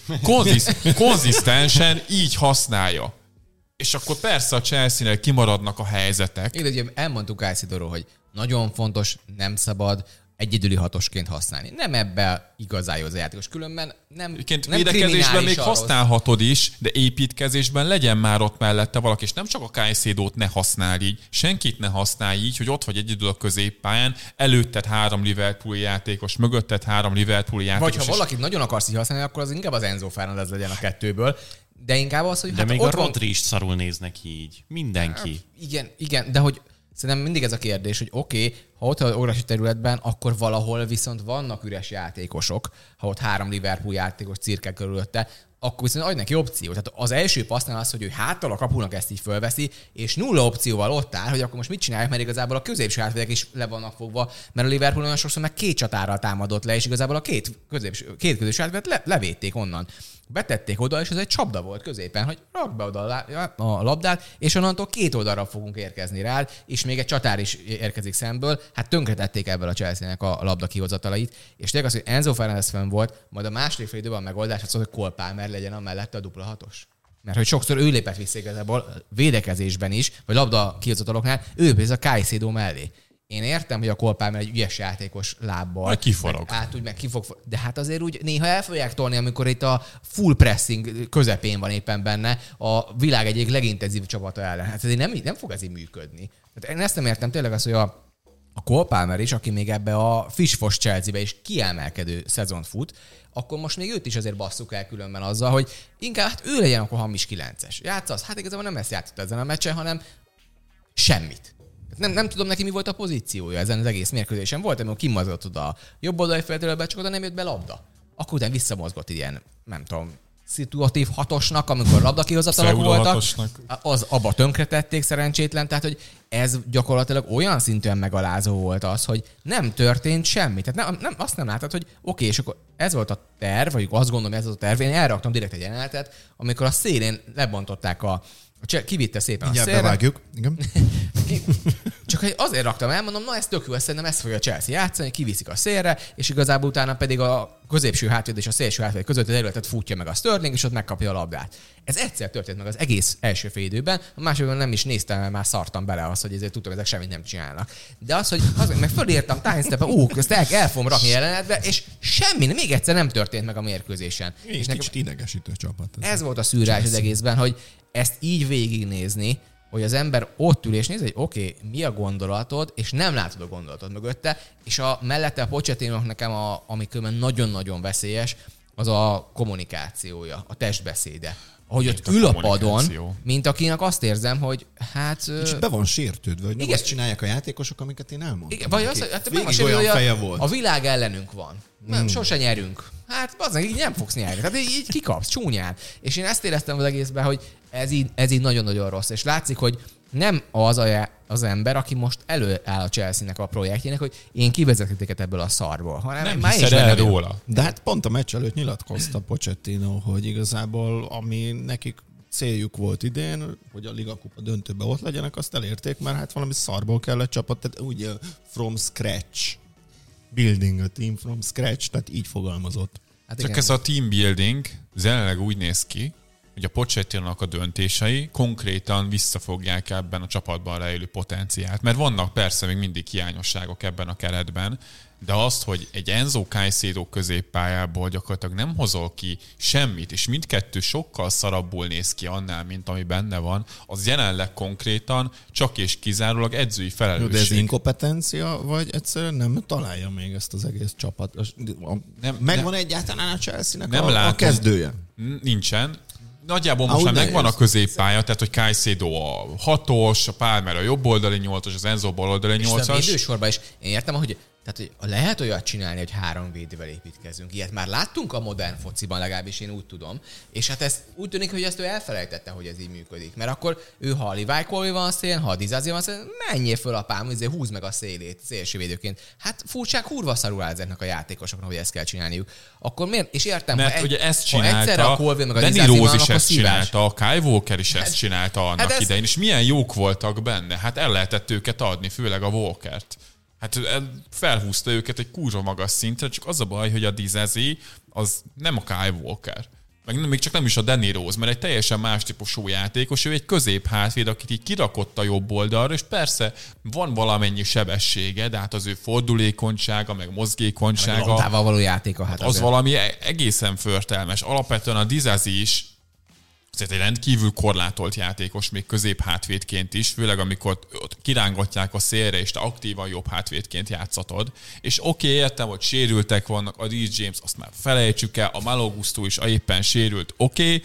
S1: konzisztensen így használja. És akkor persze a Chelsea-nél kimaradnak a helyzetek.
S3: Igen, ugye elmondtuk Caicedo hogy nagyon fontos, nem szabad egyedüli hatosként használni. Nem ebbe igazán jó az a játékos. Különben nem,
S1: Egyébként nem védekezésben még használhatod is, de építkezésben legyen már ott mellette valaki, és nem csak a Kajszédót ne használ így, senkit ne használj így, hogy ott vagy egyedül a középpályán, előtted három Liverpool játékos, mögötted három Liverpool játékos.
S3: Vagy ha valakit nagyon akarsz így használni, akkor az inkább az Enzo Fernandez legyen a kettőből. De inkább az, hogy
S4: de hát még a Rodri is szarul néznek így. Mindenki. Hát,
S3: igen, igen, de hogy Szerintem mindig ez a kérdés, hogy oké, okay, ha ott a óriási területben, akkor valahol viszont vannak üres játékosok, ha ott három Liverpool játékos cirkel körülötte, akkor viszont adj neki opciót. Tehát az első passznál az, hogy ő háttal a kapunak ezt így fölveszi, és nulla opcióval ott áll, hogy akkor most mit csinálják, mert igazából a középső hátvédek is le vannak fogva, mert a Liverpool olyan sokszor meg két csatárral támadott le, és igazából a két, középső, két középső hátvédet le, levédték onnan betették oda, és ez egy csapda volt középen, hogy rak be oda a labdát, és onnantól két oldalra fogunk érkezni rá, és még egy csatár is érkezik szemből. Hát tönkretették ebből a Chelsea-nek a labda kihozatalait, és tényleg az, hogy Enzo Fernández fönn volt, majd a második fél időben a megoldás az, hogy Cole Palmer legyen a mellette a dupla hatos. Mert hogy sokszor ő lépett vissza igazából védekezésben is, vagy labda kihozataloknál, ő ez a Kajszédó mellé. Én értem, hogy a Kolpálmer egy ügyes játékos lábbal.
S1: Meg kiforog.
S3: Meg át úgy meg kifog. De hát azért úgy néha el fogják tolni, amikor itt a full pressing közepén van éppen benne a világ egyik legintenzív csapata ellen. Hát ez nem, nem fog ez így működni. Tehát én ezt nem értem tényleg az, hogy a a Cole Palmer is, aki még ebbe a Fishfos Chelsea-be is kiemelkedő szezont fut, akkor most még őt is azért basszuk el különben azzal, hogy inkább hát ő legyen akkor hamis 9-es. Játszasz? Hát igazából nem ezt játszott ezen a meccsen, hanem semmit. Nem, nem tudom neki mi volt a pozíciója ezen az egész mérkőzésen. Volt, amikor kimazott oda a jobb oldali feltőlőbe, csak oda nem jött be labda. Akkor utána visszamozgott ilyen, nem tudom, szituatív hatosnak, amikor labda kihozatalak voltak, az abba tönkretették szerencsétlen, tehát hogy ez gyakorlatilag olyan szintűen megalázó volt az, hogy nem történt semmi. Tehát nem, nem, azt nem láttad, hogy oké, okay, és akkor ez volt a terv, vagy azt gondolom, ez az a terv, én elraktam direkt egy jelenetet, amikor a szélén lebontották a, kivitte szépen
S2: Mindjárt a szélre. bevágjuk. Igen.
S3: Csak azért raktam el, mondom, na ez tök jó, szerintem ezt fogja a Chelsea játszani, kiviszik a szélre, és igazából utána pedig a középső hátvéd és a szélső hátvéd között az területet futja meg a Sterling, és ott megkapja a labdát. Ez egyszer történt meg az egész első fél időben, a másodban nem is néztem, mert már szartam bele az, hogy ezért tudtam, ezek semmit nem csinálnak. De az, hogy az, meg fölírtam timestep ú, ezt el, el fogom rakni jelenetbe, és semmi, még egyszer nem történt meg a mérkőzésen.
S2: És, és nekem, idegesítő csapat.
S3: Ez, ez volt a szűrás az egészben, hogy ezt így végignézni, hogy az ember ott ül és néz, hogy oké, okay, mi a gondolatod, és nem látod a gondolatod mögötte, és a mellette a pocsetinok nekem, a, ami különben nagyon-nagyon veszélyes, az a kommunikációja, a testbeszéde. Ahogy ott ül a padon, mint akinek azt érzem, hogy hát...
S2: És be van sértődve, hogy nem igen, azt csinálják a játékosok, amiket én elmondtam. Igen,
S3: vagy az, hát Végig olyan hogy feje a, volt. A világ ellenünk van. Nem, hmm. sose nyerünk. Hát az így nem fogsz nyerni. Tehát így, így kikapsz, csúnyán. És én ezt éreztem az egészben, hogy ez így, ez így nagyon-nagyon rossz. És látszik, hogy nem az a, az ember, aki most előáll a Chelsea-nek a projektjének, hogy én kivezetek ebből a szarból, hanem
S1: nem már is el róla.
S2: De hát pont a meccs előtt nyilatkozta Pochettino, hogy igazából ami nekik céljuk volt idén, hogy a Liga Kupa döntőbe ott legyenek, azt elérték, mert hát valami szarból kellett csapat, tehát ugye from scratch. Building a team from scratch, tehát így fogalmazott.
S1: Hát Csak igen. ez a team building jelenleg úgy néz ki, hogy a pochettino a döntései konkrétan visszafogják ebben a csapatban rejlő potenciált. Mert vannak persze még mindig hiányosságok ebben a keretben, de azt, hogy egy Enzo Caicedo középpályából gyakorlatilag nem hozol ki semmit, és mindkettő sokkal szarabbul néz ki annál, mint ami benne van, az jelenleg konkrétan csak és kizárólag edzői felelősség. Jó,
S2: de ez inkompetencia, vagy egyszerűen nem találja még ezt az egész csapat? Nem, Megvan nem, egyáltalán a Chelsea-nek nem a, látom, a kezdője?
S1: Nincsen, Nagyjából most már megvan a középpálya, tehát hogy Caicedo a hatos, a Palmer a jobb oldali nyolcas, az Enzo bal oldali nyolcas. És a
S3: védősorban is én értem, hogy tehát, hogy lehet olyat csinálni, hogy három védővel építkezünk. Ilyet már láttunk a modern fociban, legalábbis én úgy tudom. És hát ez úgy tűnik, hogy ezt ő elfelejtette, hogy ez így működik. Mert akkor ő, ha a Levi van a szél, ha a Dizazi van a szél, menjél föl apám, ezért húz meg a szélét szélső védőként. Hát furcsák kurva szarul ezeknek a játékosoknak, hogy ezt kell csinálniuk. Akkor miért? És értem,
S1: Mert ha ugye ezt csinálta, ha egyszerre a Colby meg a Danny Rose is ezt csinálta, a Kai Walker is ezt hát, csinálta annak hát ez... idején, és milyen jók voltak benne. Hát el lehetett őket adni, főleg a Walkert. Hát felhúzta őket egy kurva magas szintre, csak az a baj, hogy a Dizezi az nem a Kyle Walker. Meg nem, még csak nem is a Danny Rose, mert egy teljesen más típusú játékos, ő egy közép hátvéd, akit így kirakott a jobb oldalra, és persze van valamennyi sebessége, de hát az ő fordulékonysága, meg mozgékonysága.
S3: Meg való játéka. Hát
S1: az azért. valami e- egészen förtelmes. Alapvetően a Dizazi is azért egy rendkívül korlátolt játékos, még közép hátvédként is, főleg amikor ott kirángatják a szélre, és te aktívan jobb hátvédként játszatod. És oké, okay, értem, hogy sérültek vannak, a Reece James, azt már felejtsük el, a Malogusto is éppen sérült, oké, okay,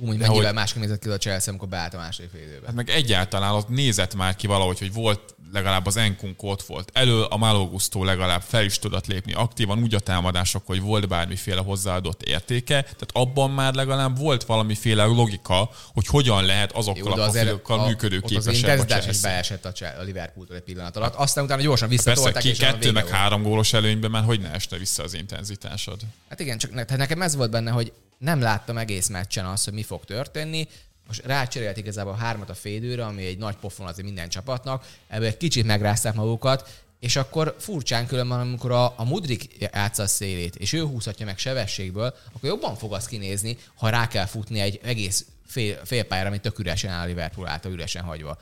S3: Hú, hogy mennyivel másképp nézett ki a Chelsea, amikor beállt a második fél időben.
S1: Hát meg egyáltalán ott nézett már ki valahogy, hogy volt legalább az Enkunk ott volt elő, a Malogusto legalább fel is tudott lépni aktívan, úgy a támadások, hogy volt bármiféle hozzáadott értéke, tehát abban már legalább volt valamiféle logika, hogy hogyan lehet azokkal Jó, a profilokkal működőképesebb
S3: intenzitás is beesett a, a liverpool egy pillanat alatt. Aztán utána gyorsan visszatolták.
S1: Persze, ki kettő meg három gólos előnyben már hogy ne esne vissza az intenzitásod?
S3: Hát igen, csak ne, nekem ez volt benne, hogy nem láttam egész meccsen azt, hogy mi fog történni. Most rácserélt igazából a hármat a félőre, ami egy nagy pofon azért minden csapatnak. Ebből egy kicsit megrázták magukat, és akkor furcsán különben, amikor a, a Mudrik játsza a szélét, és ő húzhatja meg sebességből, akkor jobban fog az kinézni, ha rá kell futni egy egész fél, félpályára, amit tök üresen áll a Liverpool által üresen hagyva.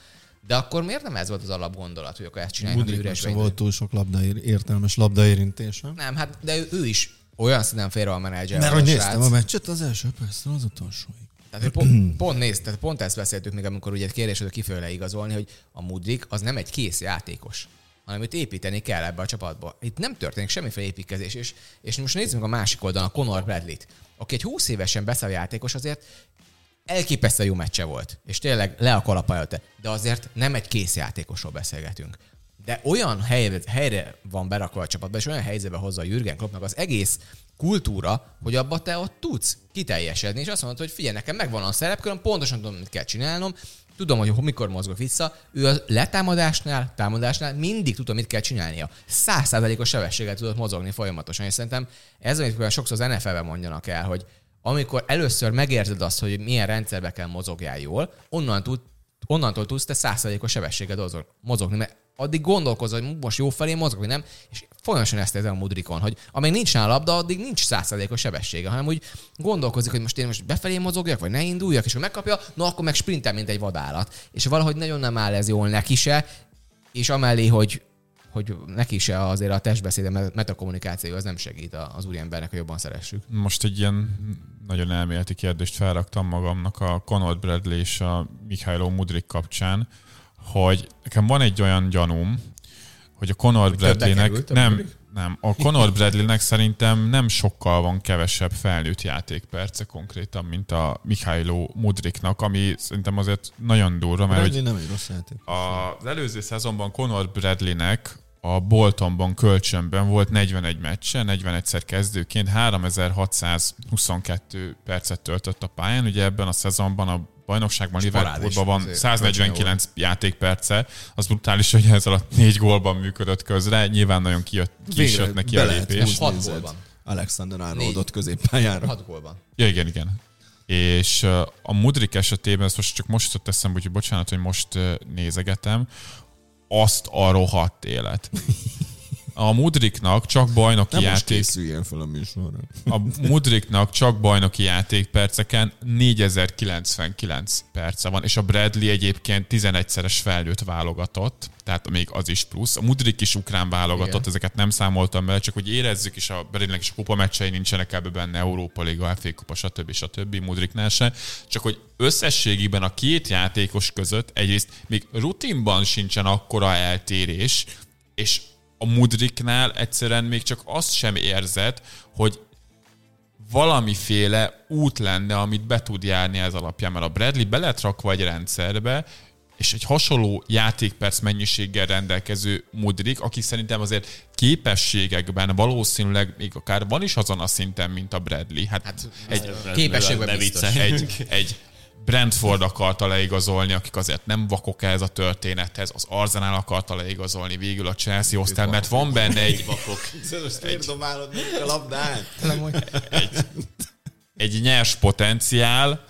S3: De akkor miért nem ez volt az alapgondolat, hogy akkor ezt csináljuk,
S2: hogy üres volt túl sok labdaér, értelmes labdaérintése.
S3: Nem, hát de ő, ő is olyan szinten félre a menedzser.
S2: Mert hogy néztem a meccset az első percre az utolsóig.
S3: Tehát pont, pont nézd, tehát pont ezt beszéltük még, amikor ugye kérdés, hogy kifelé igazolni, hogy a Mudrik az nem egy kész játékos hanem itt építeni kell ebbe a csapatba. Itt nem történik semmiféle építkezés, és, és most nézzük a másik oldalon, a Conor Bradley-t, aki egy 20 évesen beszáll játékos, azért elképesztő jó meccse volt, és tényleg le a előtte, de azért nem egy kész játékosról beszélgetünk. De olyan helyre, helyre van berakva a csapatba, és olyan helyzetbe hozza a Jürgen Kloppnak az egész kultúra, hogy abba te ott tudsz kiteljesedni, és azt mondod, hogy figyelj, nekem megvan a szerepköröm, pontosan tudom, mit kell csinálnom, tudom, hogy mikor mozgok vissza, ő a letámadásnál, támadásnál mindig tudta, mit kell csinálnia. Százszázalékos sebességgel tudott mozogni folyamatosan, és szerintem ez, amit sokszor az NFL-ben mondjanak el, hogy amikor először megérzed azt, hogy milyen rendszerbe kell mozogjál jól, onnan tud, onnantól tudsz te százszázalékos sebességgel mozogni, mert addig gondolkozol, hogy most jó felé mozog, vagy nem, és folyamatosan ezt érzem a Mudrikon, hogy amíg nincs nála labda, addig nincs százszerzékos sebessége, hanem úgy gondolkozik, hogy most én most befelé mozogjak, vagy ne induljak, és ha megkapja, no akkor meg sprintel, mint egy vadállat. És valahogy nagyon nem áll ez jól neki se, és amellé, hogy hogy neki se azért a testbeszéde, metakommunikáció az nem segít az úriembernek, hogy jobban szeressük.
S1: Most egy ilyen nagyon elméleti kérdést felraktam magamnak a Conor Bradley és a Mikhailo Mudrik kapcsán, hogy nekem van egy olyan gyanúm, hogy a Conor Bradley-nek nem, nem, a Conor Bradley-nek szerintem nem sokkal van kevesebb felnőtt játékperce konkrétan, mint a Mikhailo Mudriknak, ami szerintem azért nagyon durva, mert
S2: Bradley nem egy rossz játék.
S1: Az előző szezonban Conor Bradley-nek a Boltonban kölcsönben volt 41 meccse, 41-szer kezdőként 3622 percet töltött a pályán. Ugye ebben a szezonban a bajnokságban Liverpoolban van 149 játékperce, az brutális, hogy ez alatt négy gólban működött közre, nyilván nagyon kijött, ki is jött neki a lépés.
S3: 6 gólban.
S2: Alexander Arnoldot középpályára.
S3: 6 gólban.
S1: Ja, igen, igen. És a Mudrik esetében, ezt most csak most jutott eszembe, úgyhogy bocsánat, hogy most nézegetem, azt a rohadt élet. A Mudriknak csak bajnoki Nem játék...
S2: fel a műsorra.
S1: A Mudriknak csak bajnoki játékperceken 4099 perce van, és a Bradley egyébként 11-szeres felnőtt válogatott, tehát még az is plusz. A Mudrik is ukrán válogatott, Igen. ezeket nem számoltam bele, csak hogy érezzük is, a Bradleynek is a kupa meccsei nincsenek ebbe benne, Európa Liga, FA Kupa, stb. stb. Mudriknál se. Csak hogy összességében a két játékos között egyrészt még rutinban sincsen akkora eltérés, és a Mudriknál egyszerűen még csak azt sem érzed, hogy valamiféle út lenne, amit be tud járni ez alapján, mert a Bradley be lett rakva egy rendszerbe, és egy hasonló játékperc mennyiséggel rendelkező Mudrik, aki szerintem azért képességekben valószínűleg még akár van is azon a szinten, mint a Bradley. Hát, hát
S3: egy, képességben biztos.
S1: Egy, egy, Brentford akarta leigazolni, akik azért nem vakok ez a történethez, az Arsenal akarta leigazolni végül a Chelsea osztály, mert van benne egy...
S2: Vakok. egy, a labdát?
S1: Egy, egy nyers potenciál,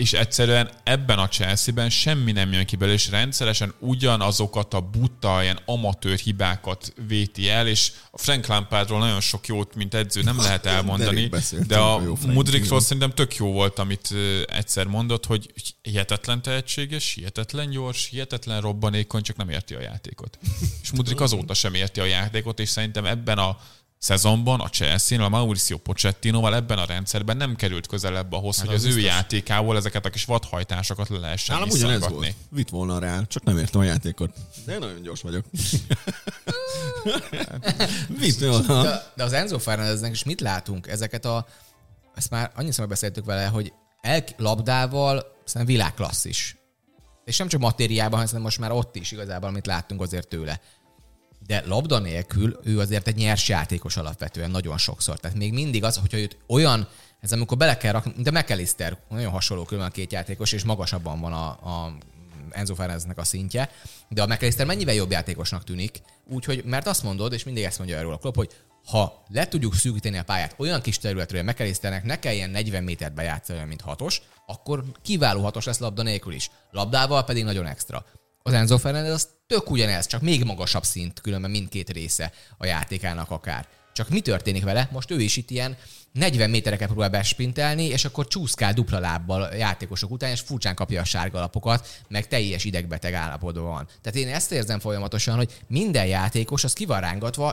S1: és egyszerűen ebben a Chelsea-ben semmi nem jön ki belőle, és rendszeresen ugyanazokat a buta, ilyen amatőr hibákat véti el, és a Frank Lampardról nagyon sok jót, mint edző nem lehet elmondani, de a Mudrikról szerintem tök jó volt, amit egyszer mondott, hogy hihetetlen tehetséges, hihetetlen gyors, hihetetlen robbanékony, csak nem érti a játékot. És Mudrik azóta sem érti a játékot, és szerintem ebben a szezonban a chelsea a Mauricio Pochettinoval ebben a rendszerben nem került közelebb ahhoz, hát hogy az, az ő játékával ezeket a kis vadhajtásokat le lehessen Nálam ugyanez volt.
S2: Vitt volna rá, csak nem értem a játékot. De én nagyon gyors vagyok. Vitt
S3: volna. De, de az Enzo Fernandeznek is mit látunk? Ezeket a ezt már annyiszor beszéltük vele, hogy el, labdával szerintem világklasszis. És nem csak matériában, hanem most már ott is igazából, amit láttunk azért tőle. De labda nélkül ő azért egy nyers játékos alapvetően nagyon sokszor. Tehát még mindig az, hogyha őt olyan, ez amikor bele kell rakni, de McAllister, nagyon hasonló különben a két játékos, és magasabban van a, a Enzo Ferenznek a szintje, de a McAllister mennyivel jobb játékosnak tűnik, úgyhogy, mert azt mondod, és mindig ezt mondja erről a klub, hogy ha le tudjuk szűkíteni a pályát olyan kis területről, hogy McAllisternek ne kelljen 40 métert bejátszani, mint hatos, akkor kiváló hatos lesz labda nélkül is. Labdával pedig nagyon extra. Az Enzo Fernandez az tök ugyanez, csak még magasabb szint, különben mindkét része a játékának akár. Csak mi történik vele? Most ő is itt ilyen 40 métereket próbál bespintelni, és akkor csúszkál dupla lábbal játékosok után, és furcsán kapja a sárga lapokat, meg teljes idegbeteg állapotban van. Tehát én ezt érzem folyamatosan, hogy minden játékos az ki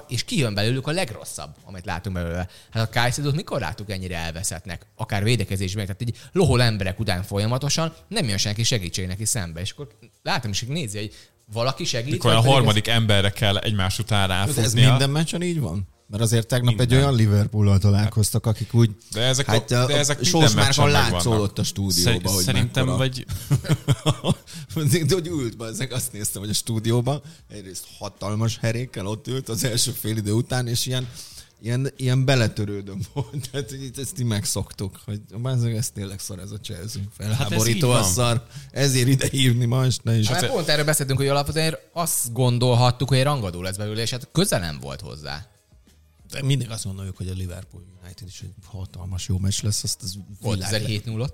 S3: és kijön belőlük a legrosszabb, amit látunk belőle. Hát a Kajszidót mikor láttuk ennyire elveszettnek? Akár védekezésben, tehát egy lohol emberek után folyamatosan nem jön senki segítség neki szembe. És akkor látom is, hogy nézi, hogy valaki segít.
S1: Mikor a harmadik ez... emberre kell egymás után ráfutnia.
S2: Ez minden meccsen így van? Mert azért tegnap Minden. egy olyan Liverpool-al találkoztak, akik úgy...
S1: De ezek, hát, a, de ezek
S2: Sós már látszódott a stúdióban, hogy
S4: Szerintem mekkora... vagy...
S2: de hogy ült be, ezek azt néztem, hogy a stúdióban egyrészt hatalmas herékkel ott ült az első fél idő után, és ilyen ilyen, ilyen beletörődöm volt. Tehát itt ezt így megszoktuk, hogy ezek ez tényleg szar ez a Chelsea. Felháborító hát ez szar. Ezért ide hívni ma este is.
S3: Hát pont erről beszéltünk, hogy alapvetően azt gondolhattuk, hogy egy rangadó lesz belőle, és hát közel nem volt hozzá.
S2: De mindig azt gondoljuk, hogy a Liverpool United is egy hatalmas jó meccs lesz. Azt az
S3: Volt 7 0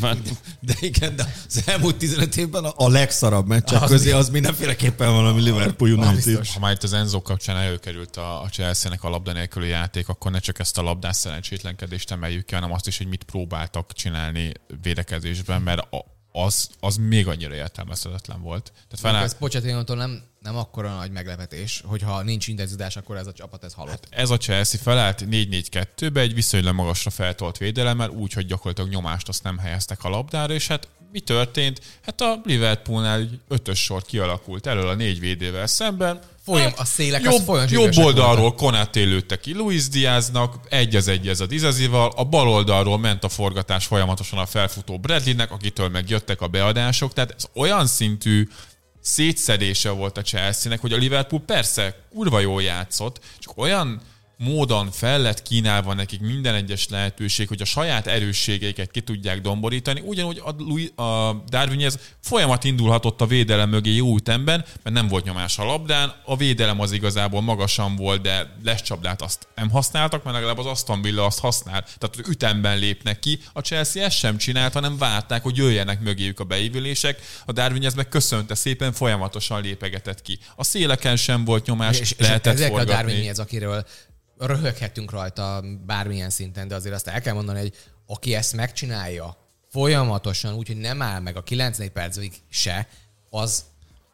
S2: De igen, de az elmúlt 15 évben a legszarabb meccsek az közé az mindenféleképpen valami Liverpool United.
S1: Ha már itt az Enzo kapcsán előkerült a, a Chelsea-nek a labda nélküli játék, akkor ne csak ezt a labdás szerencsétlenkedést emeljük ki, hanem azt is, hogy mit próbáltak csinálni védekezésben, mert a, az, az még annyira értelmezhetetlen volt.
S3: Tehát fel... Ez Pochettino-tól nem, nem akkora nagy meglepetés, hogyha nincs intenzitás, akkor ez a csapat ez halott. Hát
S1: ez a Chelsea felállt 4-4-2-be egy viszonylag magasra feltolt védelemmel, úgy, hogy gyakorlatilag nyomást azt nem helyeztek a labdára, és hát mi történt? Hát a Liverpoolnál ötös sor kialakult elől a négy védével szemben,
S3: Folyam, hát, a szélek
S1: jobb, az jobb oldalról Konaté lőtte ki Luis Diaznak, egy az egy ez a Dizazival, a bal oldalról ment a forgatás folyamatosan a felfutó Bradleynek, akitől megjöttek a beadások, tehát ez olyan szintű szétszedése volt a Chelsea-nek, hogy a Liverpool persze kurva jól játszott, csak olyan módon fel lett kínálva nekik minden egyes lehetőség, hogy a saját erősségeiket ki tudják domborítani, ugyanúgy a, Louis, a Darwin ez folyamat indulhatott a védelem mögé jó ütemben, mert nem volt nyomás a labdán, a védelem az igazából magasan volt, de lescsapdát azt nem használtak, mert legalább az Aston Villa azt használ, tehát az ütemben lépnek ki. A Chelsea ezt sem csinált, hanem várták, hogy jöjjenek mögéjük a beívülések. A Darwin ez meg köszönte szépen, folyamatosan lépegetett ki. A széleken sem volt nyomás, és, lehetett és
S3: forgatni. a Darwin ez, akiről röhöghetünk rajta bármilyen szinten, de azért azt el kell mondani, hogy aki ezt megcsinálja folyamatosan, úgyhogy nem áll meg a 9 percig se, az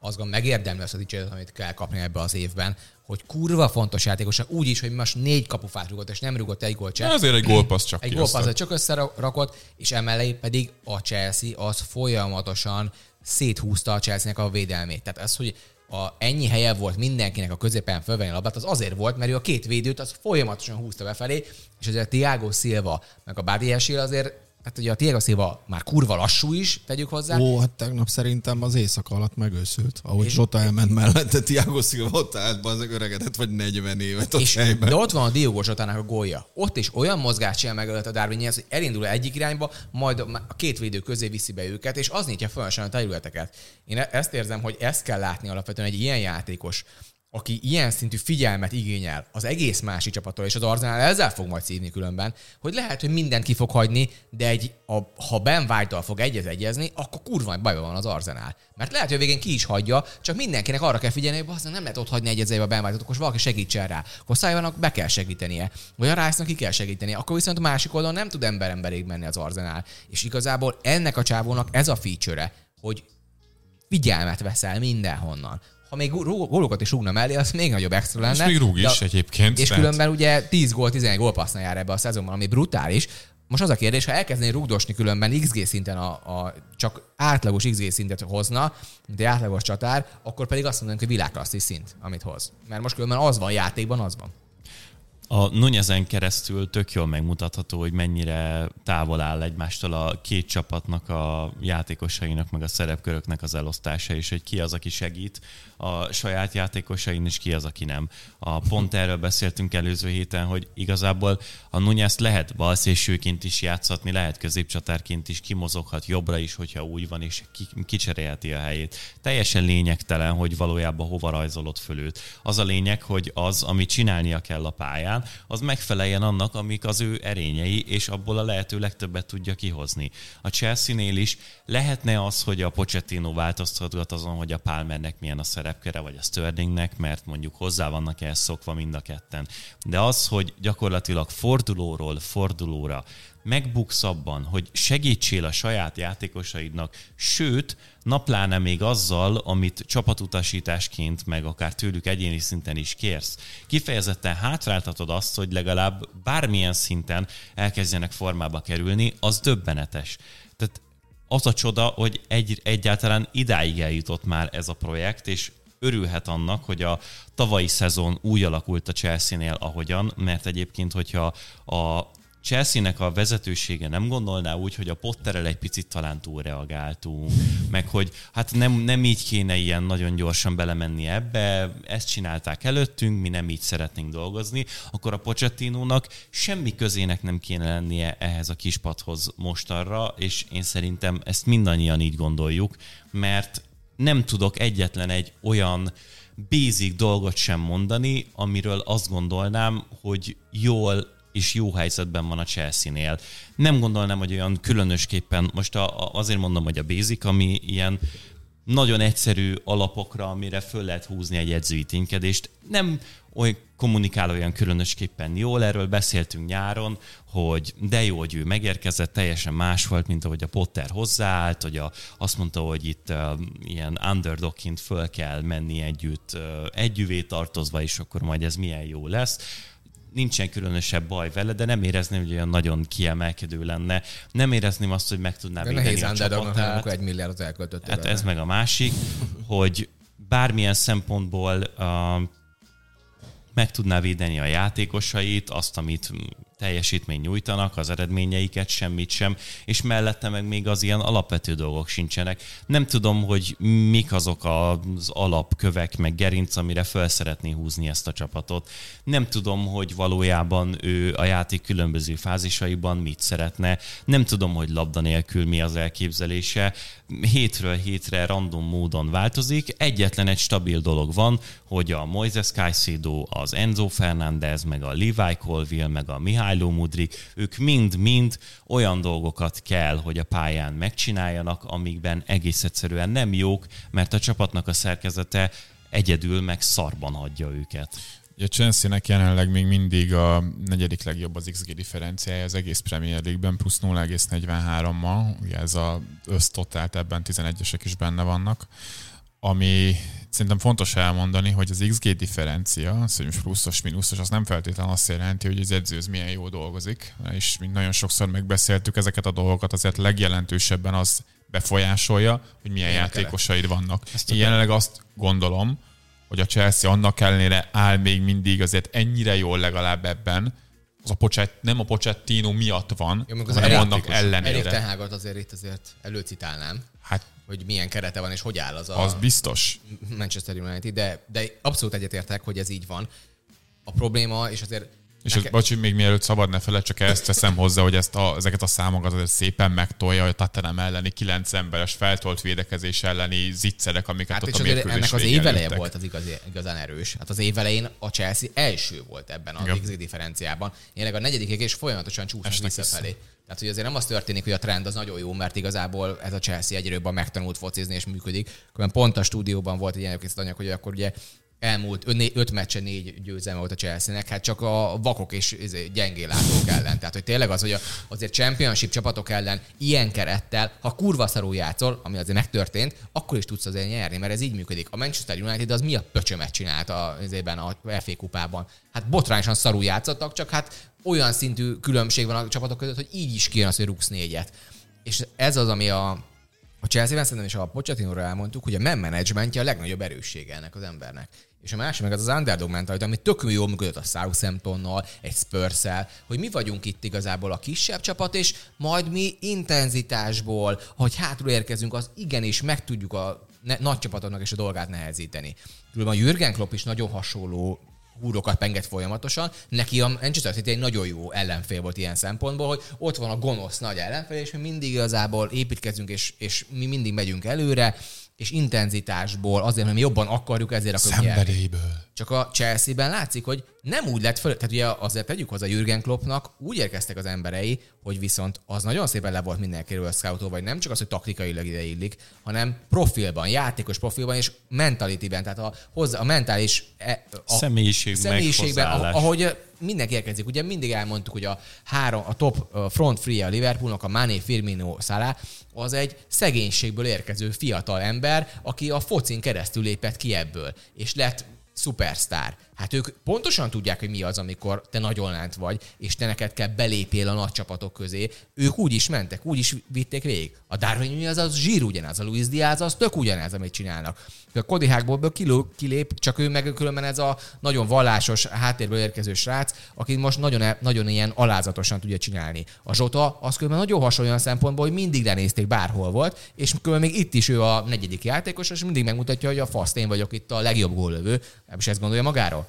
S3: az gond megérdemli azt a dicséretet, amit kell kapni ebbe az évben, hogy kurva fontos játékos, úgy is, hogy most négy kapufát rúgott, és nem rúgott egy gólt
S1: sem. Azért egy gólpassz csak
S3: Egy gólpassz csak összerakott, és emellé pedig a Chelsea az folyamatosan széthúzta a Chelsea-nek a védelmét. Tehát az, hogy a, ennyi helye volt mindenkinek a középen fölvenni a labdát, az azért volt, mert ő a két védőt az folyamatosan húzta befelé, és azért Tiago Silva, meg a Badiashil azért Hát ugye a Diego Silva már kurva lassú is, tegyük hozzá.
S2: Ó, hát tegnap szerintem az éjszaka alatt megőszült. Ahogy és... Zsota elment mellette, Tiago Silva ott állt az öregedett, vagy 40 évet ott
S3: és, helyben. De ott van a Diego Zsotának a gólya. Ott is olyan mozgást csinál meg a Darwin hogy elindul egyik irányba, majd a két védő közé viszi be őket, és az nyitja fel a területeket. Én e- ezt érzem, hogy ezt kell látni alapvetően egy ilyen játékos aki ilyen szintű figyelmet igényel az egész másik csapattól, és az Arzenál ezzel fog majd szívni különben, hogy lehet, hogy mindent ki fog hagyni, de egy, a, ha Ben white fog egyez egyezni, akkor kurva bajban van az Arzenál. Mert lehet, hogy a végén ki is hagyja, csak mindenkinek arra kell figyelni, hogy nem lehet ott hagyni egyezőbe a Ben white akkor valaki segítsen rá. Akkor Szájvanak be kell segítenie, vagy a rice ki kell segíteni, akkor viszont a másik oldalon nem tud ember emberig menni az Arzenál. És igazából ennek a csávónak ez a feature hogy figyelmet veszel mindenhonnan ha még gólokat is rúgna mellé, az még nagyobb extra lenne. És
S1: még rúg is de, egyébként.
S3: És tehát... különben ugye 10 gól, 11 gólpassznál jár ebbe a szezonban, ami brutális. Most az a kérdés, ha elkezdené rúgdosni különben XG szinten a, a csak átlagos XG szintet hozna, mint egy átlagos csatár, akkor pedig azt mondanánk, hogy világklasszis szint, amit hoz. Mert most különben az van játékban, az van.
S4: a Nunezen keresztül tök jól megmutatható, hogy mennyire távol áll egymástól a két csapatnak, a játékosainak, meg a szerepköröknek az elosztása, és hogy ki az, aki segít a saját játékosain, és ki az, aki nem. A pont erről beszéltünk előző héten, hogy igazából a Nunez lehet balszésőként is játszhatni, lehet középcsatárként is, kimozoghat jobbra is, hogyha úgy van, és kicserélheti a helyét. Teljesen lényegtelen, hogy valójában hova rajzolod föl. Az a lényeg, hogy az, amit csinálnia kell a pályán, az megfeleljen annak, amik az ő erényei, és abból a lehető legtöbbet tudja kihozni. A Chelsea-nél is lehetne az, hogy a Pochettino változtatgat azon, hogy a Palmernek milyen a szerepkere, vagy a Sterlingnek, mert mondjuk hozzá vannak ehhez szokva mind a ketten. De az, hogy gyakorlatilag fordulóról fordulóra megbuksz abban, hogy segítsél a saját játékosaidnak, sőt, napláne még azzal, amit csapatutasításként, meg akár tőlük egyéni szinten is kérsz. Kifejezetten hátráltatod azt, hogy legalább bármilyen szinten elkezdjenek formába kerülni, az döbbenetes. Tehát az a csoda, hogy egy, egyáltalán idáig eljutott már ez a projekt, és örülhet annak, hogy a tavalyi szezon úgy alakult a Chelsea-nél, ahogyan, mert egyébként, hogyha a Chelsea-nek a vezetősége nem gondolná úgy, hogy a Potterrel egy picit talán túlreagáltunk, meg hogy hát nem, nem így kéne ilyen nagyon gyorsan belemenni ebbe, ezt csinálták előttünk, mi nem így szeretnénk dolgozni, akkor a Pochettinónak semmi közének nem kéne lennie ehhez a kispadhoz mostanra, és én szerintem ezt mindannyian így gondoljuk, mert nem tudok egyetlen egy olyan basic dolgot sem mondani, amiről azt gondolnám, hogy jól és jó helyzetben van a Chelsea-nél. Nem gondolnám, hogy olyan különösképpen, most a, a, azért mondom, hogy a basic, ami ilyen nagyon egyszerű alapokra, amire föl lehet húzni egy edzői ténykedést. Nem olyan kommunikál olyan különösképpen jól, erről beszéltünk nyáron, hogy de jó, hogy ő megérkezett, teljesen más volt, mint ahogy a Potter hozzáállt, hogy a, azt mondta, hogy itt uh, ilyen underdogként föl kell menni együtt, uh, együvé tartozva, és akkor majd ez milyen jó lesz nincsen különösebb baj vele, de nem érezném, hogy olyan nagyon kiemelkedő lenne. Nem érezném azt, hogy meg tudná de védeni a csapatát.
S3: amikor egy milliárdot elköltöttél.
S4: Hát ez meg a másik, hogy bármilyen szempontból uh, meg tudná védeni a játékosait, azt, amit teljesítmény nyújtanak, az eredményeiket, semmit sem, és mellette meg még az ilyen alapvető dolgok sincsenek. Nem tudom, hogy mik azok az alapkövek, meg gerinc, amire fel szeretné húzni ezt a csapatot. Nem tudom, hogy valójában ő a játék különböző fázisaiban mit szeretne. Nem tudom, hogy labda nélkül mi az elképzelése. Hétről hétre random módon változik. Egyetlen egy stabil dolog van, hogy a Moises Caicedo, az Enzo Fernández, meg a Levi Colville, meg a Mihály Milo Mudrik, ők mind-mind olyan dolgokat kell, hogy a pályán megcsináljanak, amikben egész egyszerűen nem jók, mert a csapatnak a szerkezete egyedül meg szarban hagyja őket.
S1: A Chelsea-nek jelenleg még mindig a negyedik legjobb az XG differenciája az egész Premier League-ben, plusz 0,43-mal, ugye ez az össztotált ebben 11-esek is benne vannak, ami szerintem fontos elmondani, hogy az XG differencia, az, hogy most pluszos, mínuszos, az nem feltétlenül azt jelenti, hogy az edző milyen jó dolgozik, és mint nagyon sokszor megbeszéltük ezeket a dolgokat, azért legjelentősebben az befolyásolja, hogy milyen Én játékosaid vannak. Én jelenleg azt gondolom, hogy a Chelsea annak ellenére áll még mindig azért ennyire jól legalább ebben, az a Pochett, nem a Pochettino miatt van, Jó, hanem annak ellenére. Erik
S3: Tehágot azért itt azért előcitálnám. Hogy milyen kerete van, és hogy áll az
S1: a az biztos.
S3: Manchester United, de, de abszolút egyetértek, hogy ez így van. A probléma, és azért
S1: és Neke... az, bocsi, még mielőtt szabad ne feled, csak ezt teszem hozzá, hogy ezt a, ezeket a számokat azért szépen megtolja, hogy a Tottenham elleni kilenc emberes feltolt védekezés elleni zicserek, amiket hát ott a mérkőzés
S3: ennek az éveleje volt az igaz, igazán erős. Hát az évelején a Chelsea első volt ebben a XG differenciában. Jelenleg a negyedikek és folyamatosan csúsznak visszafelé. Tehát, hogy azért nem az történik, hogy a trend az nagyon jó, mert igazából ez a Chelsea egyre jobban megtanult focizni és működik. Különben pont a stúdióban volt egy ilyen anyag, hogy akkor ugye elmúlt öt, meccsen négy győzelme volt a Chelsea-nek, hát csak a vakok és gyengélátók ellen. Tehát, hogy tényleg az, hogy azért championship csapatok ellen ilyen kerettel, ha kurva szarul játszol, ami azért megtörtént, akkor is tudsz azért nyerni, mert ez így működik. A Manchester United az mi a pöcsömet csinált a, azért a FA kupában? Hát botrányosan szarul játszottak, csak hát olyan szintű különbség van a csapatok között, hogy így is kijön az, hogy rúgsz négyet. És ez az, ami a a Chelsea-ben szerintem is a Pochettino-ra elmondtuk, hogy a managementje a legnagyobb erőssége ennek az embernek. És a másik meg az az underdog mentalitás, ami tök jól működött a Southamptonnal, egy spurs hogy mi vagyunk itt igazából a kisebb csapat, és majd mi intenzitásból, hogy hátul érkezünk, az igenis meg tudjuk a ne, nagy csapatoknak és a dolgát nehezíteni. Különben a Jürgen Klopp is nagyon hasonló húrokat penget folyamatosan. Neki a Manchester City egy nagyon jó ellenfél volt ilyen szempontból, hogy ott van a gonosz nagy ellenfél, és mi mindig igazából építkezünk, és, és mi mindig megyünk előre, és intenzitásból, azért, mert mi jobban akarjuk, ezért akarunk
S1: Szenvedélyből.
S3: Csak a Chelsea-ben látszik, hogy nem úgy lett föl, tehát ugye azért tegyük hozzá Jürgen Kloppnak, úgy érkeztek az emberei, hogy viszont az nagyon szépen le volt mindenkiről scoutol, vagy nem csak az, hogy taktikailag ide illik, hanem profilban, játékos profilban és mentalityben, tehát a, hozzá, a mentális
S4: e, a Személyiség személyiségben,
S3: ahogy mindenki érkezik. Ugye mindig elmondtuk, hogy a három, a top front free a Liverpoolnak, a Mané, Firmino, Salah, az egy szegénységből érkező fiatal ember, aki a focin keresztül lépett ki ebből, és lett Superstar. Hát ők pontosan tudják, hogy mi az, amikor te nagyon lent vagy, és te neked kell belépél a nagy csapatok közé. Ők úgy is mentek, úgy is vitték végig. A Darwin az az zsír ugyanaz, a Luis Diaz az tök ugyanez, amit csinálnak. A Cody Hagból kilép, csak ő meg különben ez a nagyon vallásos, háttérből érkező srác, aki most nagyon, e- nagyon ilyen alázatosan tudja csinálni. A Zsota az különben nagyon hasonló olyan szempontból, hogy mindig lenézték bárhol volt, és különben még itt is ő a negyedik játékos, és mindig megmutatja, hogy a faszt én vagyok itt a legjobb góllövő, és ezt gondolja magáról.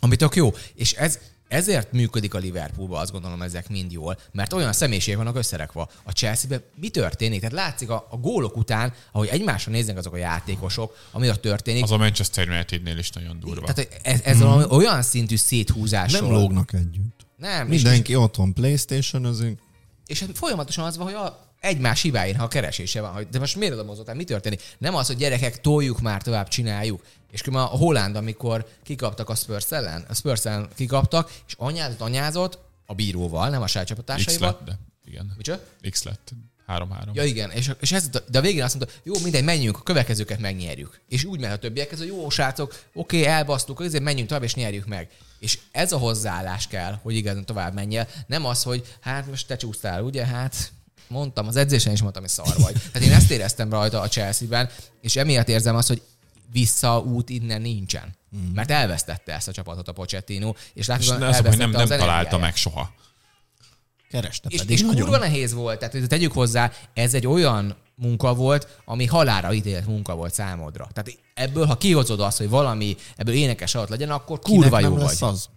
S3: Ami tök jó. És ez, ezért működik a Liverpoolban, azt gondolom ezek mind jól, mert olyan személyiségek vannak összerekva. A Chelsea-ben mi történik? Tehát látszik a, a gólok után, ahogy egymásra néznek azok a játékosok, ami ott történik.
S1: Az a Manchester United-nél is nagyon durva.
S3: Tehát ez, ez hmm. olyan szintű széthúzás.
S2: Nem lógnak együtt. Nem. Mindenki és, otthon Playstation özünk.
S3: És folyamatosan az van, hogy a, egymás hibáin, ha a keresése van, hogy de most miért oda mozottál, mi történik? Nem az, hogy gyerekek, toljuk már tovább, csináljuk. És a Holland, amikor kikaptak a Spurs ellen, a Spurs ellen kikaptak, és anyázott, anyázott a bíróval, nem a saját csapattársaival.
S1: X lett, de igen.
S3: Micsoda?
S1: X lett. 3-3.
S3: Ja igen, és, és ez, de a végén azt mondta, jó, mindegy, menjünk, a következőket megnyerjük. És úgy mehet a többiek, ez a jó srácok, oké, elbasztuk, ezért menjünk tovább, és nyerjük meg. És ez a hozzáállás kell, hogy igazán tovább menjél. Nem az, hogy hát most te csúsztál, ugye, hát mondtam, az edzésen is mondtam, hogy szar vagy. Tehát én ezt éreztem rajta a Chelsea-ben, és emiatt érzem azt, hogy visszaút innen nincsen. Mm. Mert elvesztette ezt a csapatot a Pochettino, és látod, hogy
S1: nem, nem, nem találta meg soha.
S2: Kereste
S3: és, és nagyon. kurva nehéz volt, tehát tegyük hozzá, ez egy olyan munka volt, ami halára ítélt munka volt számodra. Tehát ebből, ha kihozod azt, hogy valami ebből énekes alatt legyen, akkor kurva jó vagy. az?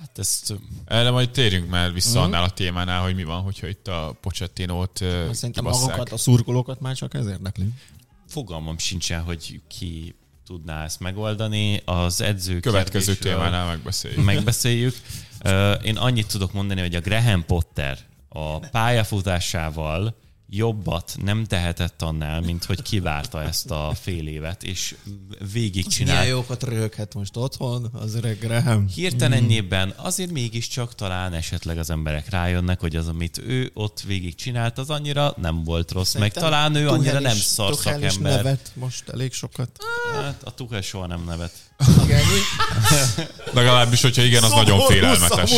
S1: Hát ezt, erre majd térjünk már vissza uh-huh. annál a témánál, hogy mi van, hogyha itt a Pochettinót
S2: hát Szerintem magukat, a szurkolókat már csak ez érdekli.
S4: Fogalmam sincsen, hogy ki tudná ezt megoldani. Az edző
S1: Következő témánál megbeszéljük.
S4: Megbeszéljük. Én annyit tudok mondani, hogy a Graham Potter a pályafutásával jobbat nem tehetett annál, mint hogy kivárta ezt a fél évet, és végig csinált.
S2: Milyen jókat röhöghet most otthon az öreg Graham.
S4: Hirtelennyében azért mégiscsak talán esetleg az emberek rájönnek, hogy az, amit ő ott végig csinált, az annyira nem volt rossz, Szerintem meg talán ő annyira nem szar szakember.
S2: nevet most elég sokat.
S4: Hát a Tuchel soha nem nevet.
S1: Igen, Legalábbis, hogyha igen, az Szomorú nagyon félelmetes.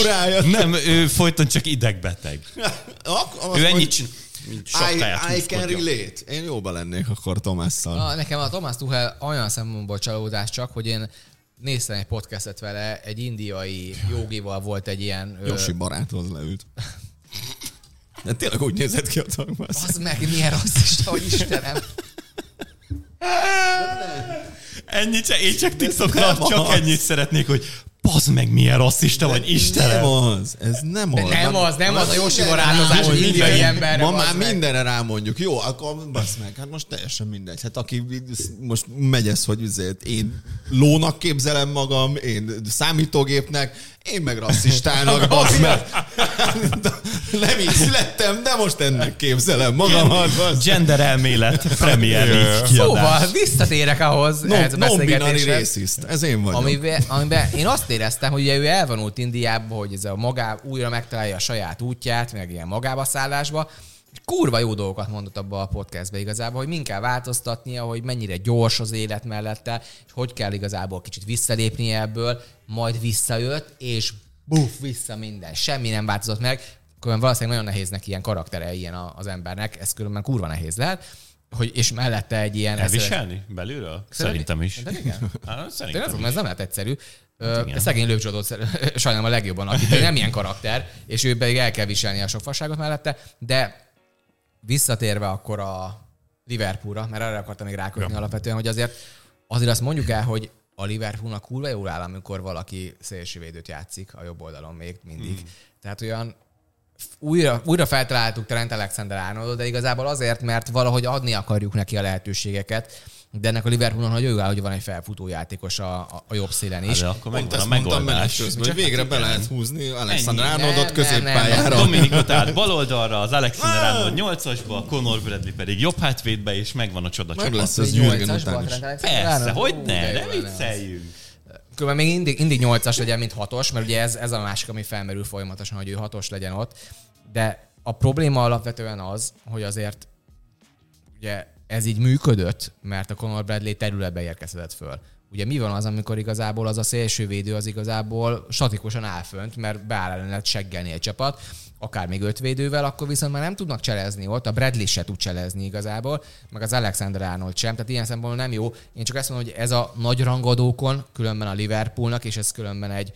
S4: Nem, ő folyton csak idegbeteg. ő ennyit csinál
S2: mint sok I, I can relate. Én jóba lennék akkor Tomásszal.
S3: Na, nekem a Tomás Tuhel olyan szempontból csalódás csak, hogy én néztem egy podcastet vele, egy indiai jogival volt egy ilyen...
S2: Josi baráthoz leült. De tényleg úgy nézett ki a Tomás.
S3: Az meg milyen rasszista, hogy Istenem.
S4: Ennyit, én csak TikTokra csak ennyit szeretnék, hogy Bazd meg, milyen rasszista vagy, Istenem!
S2: Nem az, ez nem az.
S3: Nem az, nem az a Jósi barátozás, hogy indiai emberre.
S2: Ma már mindenre rámondjuk. Jó, akkor basz meg, hát most teljesen mindegy. Hát aki most megy ez, hogy azért én lónak képzelem magam, én számítógépnek, én meg rasszistának, basz meg. Nem így születtem, de most ennek képzelem magamat.
S4: Gender elmélet, Premier
S3: Szóval visszatérek ahhoz.
S2: No, ez a non-binary racist. Ez én vagyok.
S3: Amiben, amiben én azt éreztem, hogy ugye ő elvonult Indiába, hogy ez a magá újra megtalálja a saját útját, meg ilyen magába szállásba, kurva jó dolgokat mondott abba a podcastbe igazából, hogy min kell változtatnia, hogy mennyire gyors az élet mellette, és hogy kell igazából kicsit visszalépni ebből, majd visszajött, és buff, vissza minden. Semmi nem változott meg. különben valószínűleg nagyon nehéz neki ilyen karaktere ilyen az embernek, ez különben kurva nehéz lehet hogy, és mellette egy ilyen...
S4: Elviselni belülről? Szerintem is.
S3: De igen. Hát, szerintem. Tényleg, ez nem lehet egyszerű. Hát szegény lőcsodót sajnálom a legjobban, aki nem ilyen karakter, és ő pedig el kell viselni a sok fasságot mellette, de visszatérve akkor a Liverpoolra, mert erre akartam még rákötni ja. alapvetően, hogy azért azért azt mondjuk el, hogy a Liverpoolnak kurva jól áll, amikor valaki szélsővédőt játszik a jobb oldalon még mindig. Hmm. Tehát olyan újra, újra feltaláltuk Trent Alexander Arnoldot, de igazából azért, mert valahogy adni akarjuk neki a lehetőségeket de ennek a Liverpoolon nagyon jó áll, hogy van egy felfutó játékos a, a, a jobb szélen is.
S2: Hát, akkor megvan a megoldás. Közben, hogy végre be lehet húzni Alexander Arnoldot középpályára.
S4: Dominikot át bal oldalra, az Alexander Arnold 8-asba, Conor Bradley pedig jobb hátvédbe, és megvan a csoda
S2: Meg lesz ez Jürgen után is.
S4: Persze, hogy ne, ne vicceljünk.
S3: Különben még mindig, mindig 8-as legyen, mint 6-os, mert ugye ez, ez a másik, ami felmerül folyamatosan, hogy ő 6-os legyen ott. De a probléma alapvetően az, hogy azért ugye ez így működött, mert a Conor Bradley területbe érkezett föl. Ugye mi van az, amikor igazából az a szélsővédő az igazából statikusan áll fönt, mert beáll ellen seggelni egy csapat, akár még öt védővel, akkor viszont már nem tudnak cselezni ott, a Bradley se tud cselezni igazából, meg az Alexander Arnold sem, tehát ilyen szempontból nem jó. Én csak ezt mondom, hogy ez a nagy rangadókon, különben a Liverpoolnak, és ez különben egy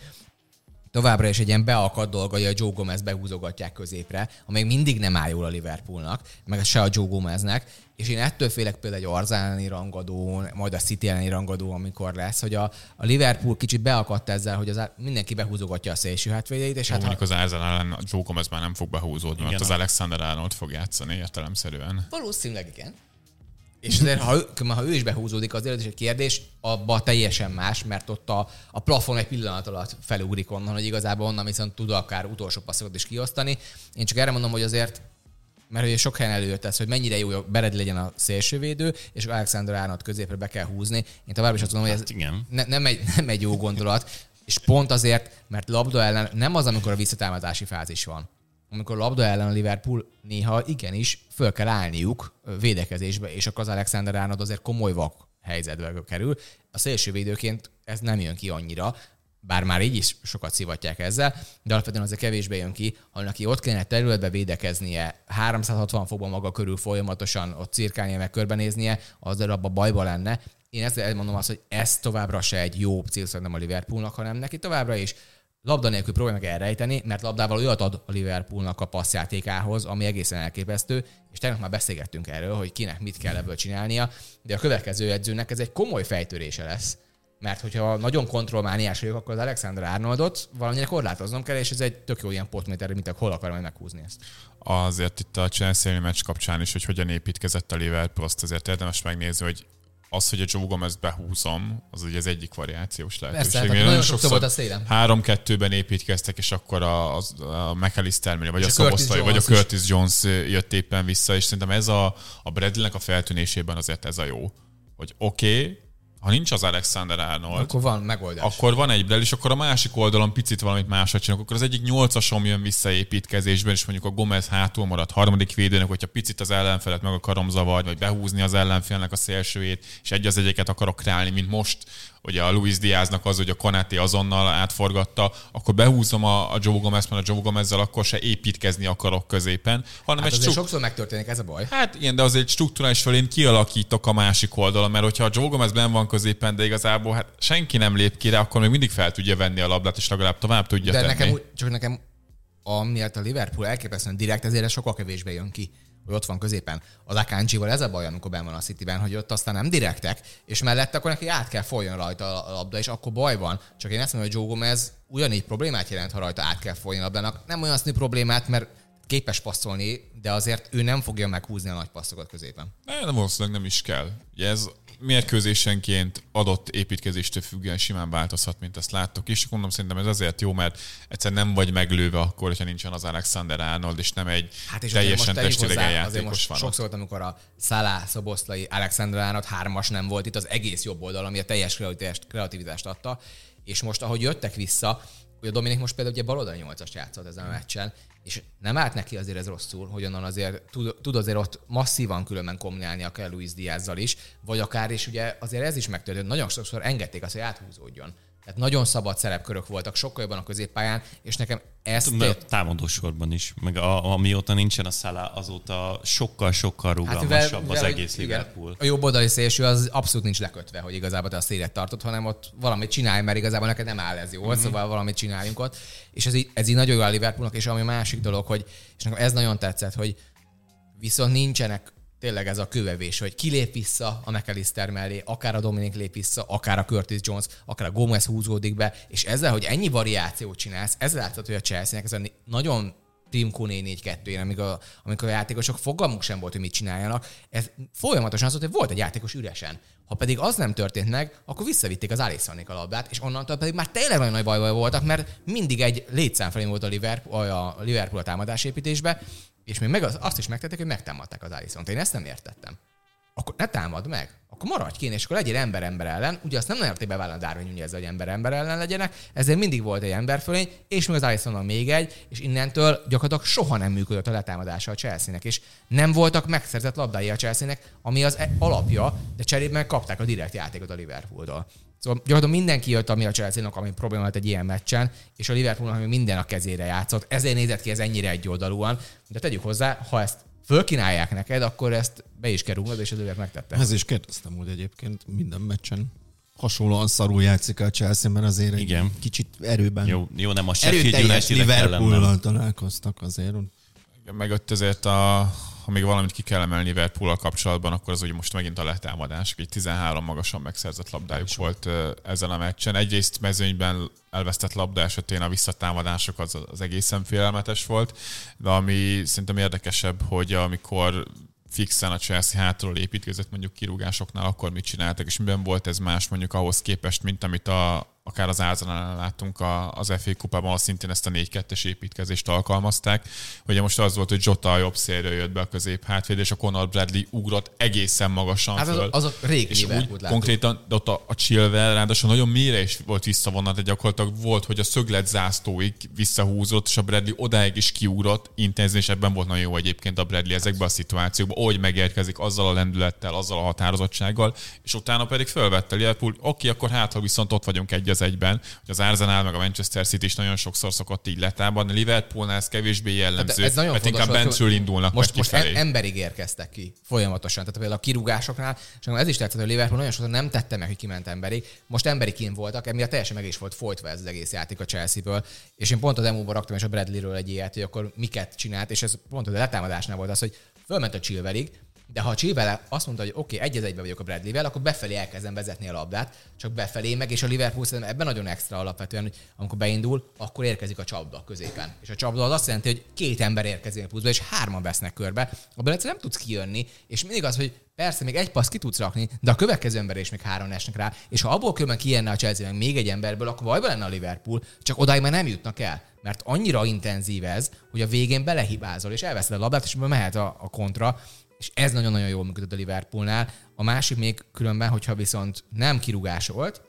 S3: továbbra is egy ilyen beakadt dolga, hogy a Joe Gomez behúzogatják középre, amely mindig nem áll jól a Liverpoolnak, meg se a Joe Gomeznek, és én ettől félek például egy Arzálni rangadó, majd a City elleni rangadó, amikor lesz, hogy a, a Liverpool kicsit beakadt ezzel, hogy az, mindenki behúzogatja a szélső hátvédeit. És
S1: Jó, hát mondjuk ha... az Arzán ellen a Joe Gomez már nem fog behúzódni, igen, mert az Alexander Arnold fog játszani értelemszerűen.
S3: Valószínűleg igen. És azért, ha, ő, ha ő is behúzódik, azért is egy kérdés, abba teljesen más, mert ott a, a plafon egy pillanat alatt felugrik onnan, hogy igazából onnan viszont tud akár utolsó passzokat is kiosztani. Én csak erre mondom, hogy azért mert ugye sok helyen előjött ez, hogy mennyire jó, hogy Bered legyen a szélsővédő, és Alexander Arnold középre be kell húzni. Én tovább is azt mondom, hogy ez hát ne, nem, egy, nem egy jó gondolat, és pont azért, mert labda ellen nem az, amikor a visszatámadási fázis van amikor labda ellen a Liverpool néha igenis föl kell állniuk védekezésbe, és akkor az Alexander Arnold azért komoly vak helyzetbe kerül. A szélsővédőként ez nem jön ki annyira, bár már így is sokat szivatják ezzel, de alapvetően azért kevésbé jön ki, ha neki ott kellene területbe védekeznie, 360 fokban maga körül folyamatosan ott cirkálnia, meg körbenéznie, az abban bajba lenne. Én ezzel mondom azt, hogy ez továbbra se egy jó opció szerintem a Liverpoolnak, hanem neki továbbra is labda nélkül próbálja meg elrejteni, mert labdával olyat ad a Liverpoolnak a passzjátékához, ami egészen elképesztő, és tegnap már beszélgettünk erről, hogy kinek mit kell ebből csinálnia, de a következő edzőnek ez egy komoly fejtörése lesz. Mert hogyha nagyon kontrollmániás vagyok, akkor az Alexander Arnoldot valamilyen korlátoznom kell, és ez egy tök jó ilyen potméter, mint hol akarom meghúzni ezt.
S1: Azért itt a Chelsea meccs kapcsán is, hogy hogyan építkezett a Liverpool, azt azért érdemes megnézni, hogy az, hogy a Joe Gomez behúzom, az ugye az egyik variációs lehetőség.
S3: Persze, hát nagyon sokszor volt a szélem.
S1: Három-kettőben építkeztek, és akkor a, a, a McAllister, vagy és a, a Szobosztai, vagy a Curtis is. Jones jött éppen vissza, és szerintem ez a, a Bradley-nek a feltűnésében azért ez a jó. Hogy oké, okay, ha nincs az Alexander Arnold,
S3: akkor van megoldás.
S1: Akkor van egy és akkor a másik oldalon picit valamit másra csinálok, akkor az egyik nyolcasom jön vissza építkezésben, és mondjuk a Gomez hátul marad harmadik védőnek, hogyha picit az ellenfelet meg akarom zavarni, vagy behúzni az ellenfélnek a szélsőjét, és egy az egyeket akarok kreálni, mint most ugye a Luis Diaznak az, hogy a Konáté azonnal átforgatta, akkor behúzom a, a Joe Gomez, mert a Joe Gomezzel akkor se építkezni akarok középen, hanem
S3: hát
S1: egy
S3: struk... sokszor megtörténik, ez a baj.
S1: Hát igen, de az egy struktúrális fölén kialakítok a másik oldalon, mert hogyha a Joe Gomez ben van középen, de igazából hát senki nem lép ki rá, akkor még mindig fel tudja venni a labdát, és legalább tovább tudja
S3: de
S1: tenni.
S3: Nekem, csak nekem amiatt a Liverpool elképesztően direkt, ezért sokkal kevésbé jön ki hogy ott van középen. Az Akanjival ez a baj, amikor ben van a Cityben, hogy ott aztán nem direktek, és mellette akkor neki át kell folyjon rajta a labda, és akkor baj van. Csak én ezt mondom, hogy Joe Gomez ugyanígy problémát jelent, ha rajta át kell folyjon a labdának. Nem olyan színű problémát, mert képes passzolni, de azért ő nem fogja meghúzni a nagy passzokat középen.
S1: Nem, valószínűleg nem is kell. Ugye ez mérkőzésenként adott építkezéstől függően simán változhat, mint ezt láttok is. Gondolom szerintem ez azért jó, mert egyszer nem vagy meglőve akkor, hogyha nincsen az Alexander Arnold, és nem egy hát és teljesen testileg játékos most van.
S3: Sokszor, amikor a Szalá, Szoboszlai, Alexander Arnold hármas nem volt itt az egész jobb oldal, ami a teljes kreativitást, kreativitást adta, és most ahogy jöttek vissza, Ugye Dominik most például ugye baloldal 8-as játszott ezen a meccsen, és nem állt neki azért ez rosszul, hogy onnan azért tud, tud azért ott masszívan különben kombinálni a kell Luis Diazzal is, vagy akár is ugye azért ez is megtörtént, nagyon sokszor engedték azt, hogy áthúzódjon. Tehát nagyon szabad szerepkörök voltak, sokkal jobban a középpályán, és nekem ezt...
S4: A támadósorban is, meg a, amióta nincsen a szállá, azóta sokkal-sokkal hát rugalmasabb hát, az egész igen, Liverpool.
S3: A jobb oldali szélső az abszolút nincs lekötve, hogy igazából te a szélet tartod, hanem ott valamit csinálj, mert igazából neked nem áll ez jól, mm-hmm. szóval valamit csináljunk ott. És ez így, ez így nagyon jó a Liverpoolnak, és ami másik dolog, hogy, és nekem ez nagyon tetszett, hogy viszont nincsenek tényleg ez a kövevés, hogy ki lép vissza a McAllister mellé, akár a Dominik lép vissza, akár a Curtis Jones, akár a Gomez húzódik be, és ezzel, hogy ennyi variációt csinálsz, ezzel látható, hogy a Chelsea-nek ez a nagyon Team Kuné 4 2 én amikor, amikor a játékosok fogalmuk sem volt, hogy mit csináljanak. Ez folyamatosan az volt, hogy volt egy játékos üresen. Ha pedig az nem történt meg, akkor visszavitték az Alissonék a labdát, és onnantól pedig már tényleg nagyon nagy bajban voltak, mert mindig egy létszám felé volt a Liverpool, a Liverpool a támadásépítésbe, és még meg az, azt is megtették, hogy megtámadták az Alisson-t. Én ezt nem értettem. Akkor ne támad meg. Akkor maradj ki, és akkor legyél ember ember ellen. Ugye azt nem nagyon érték bevállalni Darwin Nunez, hogy ember ember ellen legyenek, ezért mindig volt egy ember fölény, és még az alisson még egy, és innentől gyakorlatilag soha nem működött a letámadása a Chelsea-nek, és nem voltak megszerzett labdái a Chelsea-nek, ami az e- alapja, de cserében kapták a direkt játékot a Liverpool-tól. Szóval gyakorlatilag mindenki jött, ami a chelsea ami probléma volt egy ilyen meccsen, és a Liverpool ami minden a kezére játszott. Ezért nézett ki ez ennyire egyoldalúan. De tegyük hozzá, ha ezt fölkínálják neked, akkor ezt be is kell rúgnod, és az őket megtette.
S2: Ez is kérdeztem, hogy egyébként minden meccsen hasonlóan szarul játszik a Chelsea, mert azért Igen. egy kicsit erőben.
S4: Jó, jó nem a
S2: Sheffield United Liverpool-lal találkoztak azért.
S1: Meg ott azért a, ha még valamit ki kell emelni liverpool kapcsolatban, akkor az ugye most megint a letámadás. Egy 13 magasan megszerzett labdájuk Sok. volt ezen a meccsen. Egyrészt mezőnyben elvesztett labda esetén a visszatámadások az, az egészen félelmetes volt, de ami szerintem érdekesebb, hogy amikor fixen a Chelsea hátról építkezett mondjuk kirúgásoknál, akkor mit csináltak, és miben volt ez más mondjuk ahhoz képest, mint amit a, akár az Arsenal láttunk a, az FA kupában, ahol szintén ezt a 4-2-es építkezést alkalmazták. Ugye most az volt, hogy Jota a jobb szélről jött be a közép hátvéd, és a Conor Bradley ugrott egészen magasan
S3: hát föl. Az, az a régi
S1: és úgy konkrétan de ott a, a Chilwell ráadásul nagyon mélyre is volt visszavonat, de gyakorlatilag volt, hogy a szöglet zászlóig visszahúzott, és a Bradley odáig is kiugrott intenzív, és ebben volt nagyon jó egyébként a Bradley ezekben a szituációkban, hogy megérkezik azzal a lendülettel, azzal a határozottsággal, és utána pedig fölvette Liverpool, oké, akkor hát, ha viszont ott vagyunk egy az egyben, hogy az Arsenal meg a Manchester City is nagyon sokszor szokott így letámadni. Liverpoolnál ez kevésbé jellemző, ez nagyon mert inkább bentről indulnak
S3: most, most kifelé. emberig érkeztek ki folyamatosan. Tehát például a kirúgásoknál, és ez is tetszett, hogy Liverpool nagyon sokszor nem tette meg, hogy kiment emberig. Most emberi kint voltak, emiatt teljesen meg is volt folytva ez az egész játék a Chelsea-ből. És én pont a demóban raktam és a Bradley-ről egy ilyet, hogy akkor miket csinált, és ez pont a letámadásnál volt az, hogy fölment a Chilwellig, de ha a Chilwell azt mondta, hogy oké, okay, egy egybe vagyok a Bradley-vel, akkor befelé elkezdem vezetni a labdát, csak befelé meg, és a Liverpool szerintem ebben nagyon extra alapvetően, hogy amikor beindul, akkor érkezik a csapda középen. És a csapda az azt jelenti, hogy két ember érkezik a pluszba, és hárman vesznek körbe. Abban egyszerűen nem tudsz kijönni, és mindig az, hogy Persze, még egy passz ki tudsz rakni, de a következő ember is még három esnek rá, és ha abból különben kijönne a Chelsea meg még egy emberből, akkor bajban lenne a Liverpool, csak odáig már nem jutnak el. Mert annyira intenzív ez, hogy a végén belehibázol, és elveszed a labdát, és mehet a, a kontra, és ez nagyon-nagyon jól működött a Liverpoolnál. A másik még különben, hogyha viszont nem kirúgásolt,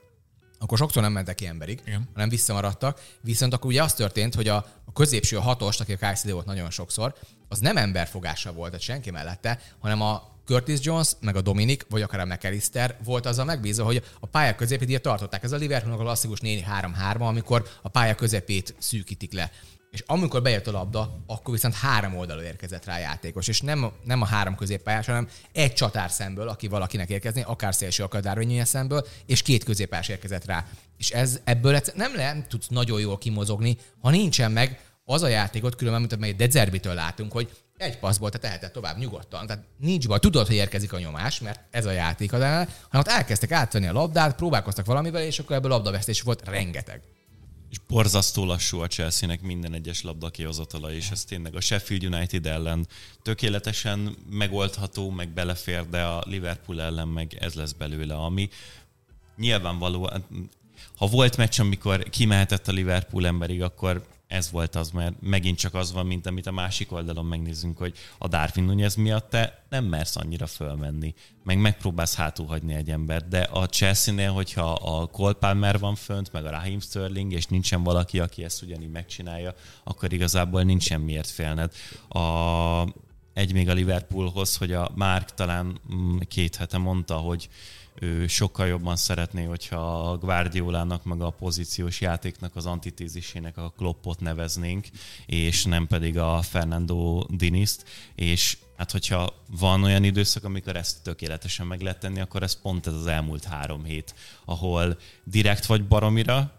S3: akkor sokszor nem mentek ki emberig, Igen. hanem visszamaradtak. Viszont akkor ugye az történt, hogy a, a középső a hatost, aki a KCD volt nagyon sokszor, az nem emberfogása volt, tehát senki mellette, hanem a Curtis Jones, meg a Dominik, vagy akár a McAllister volt az a megbízva, hogy a pálya közepét tartották. Ez a Liverpoolnak a klasszikus 4-3-3, amikor a pálya közepét szűkítik le és amikor bejött a labda, akkor viszont három oldalú érkezett rá játékos, és nem, nem a három középpályás, hanem egy csatár szemből, aki valakinek érkezni, akár szélső, akár Darwin szemből, és két középpályás érkezett rá. És ez ebből nem, nem tudsz nagyon jól kimozogni, ha nincsen meg az a játékot, különben, mint amely Dezzerbitől látunk, hogy egy passzból te teheted tovább nyugodtan. Tehát nincs baj, tudod, hogy érkezik a nyomás, mert ez a játék hanem ott elkezdtek átvenni a labdát, próbálkoztak valamivel, és akkor ebből labdavesztés volt rengeteg.
S4: És borzasztó lassú a Chelsea-nek minden egyes labda kihozatala, és ez tényleg a Sheffield United ellen tökéletesen megoldható, meg belefér, de a Liverpool ellen meg ez lesz belőle, ami nyilvánvaló, ha volt meccs, amikor kimehetett a Liverpool emberig, akkor ez volt az, mert megint csak az van, mint amit a másik oldalon megnézzünk, hogy a Darwin Nunez miatt te nem mersz annyira fölmenni, meg megpróbálsz hátul egy embert, de a Chelsea-nél, hogyha a Cole Palmer van fönt, meg a Raheem Sterling, és nincsen valaki, aki ezt ugyanígy megcsinálja, akkor igazából nincsen miért félned. A, egy még a Liverpoolhoz, hogy a Mark talán mm, két hete mondta, hogy ő sokkal jobban szeretné, hogyha a Guardiolának meg a pozíciós játéknak az antitézisének a Kloppot neveznénk, és nem pedig a Fernando Diniszt, és hát hogyha van olyan időszak, amikor ezt tökéletesen meg lehet tenni, akkor ez pont ez az elmúlt három hét, ahol direkt vagy baromira,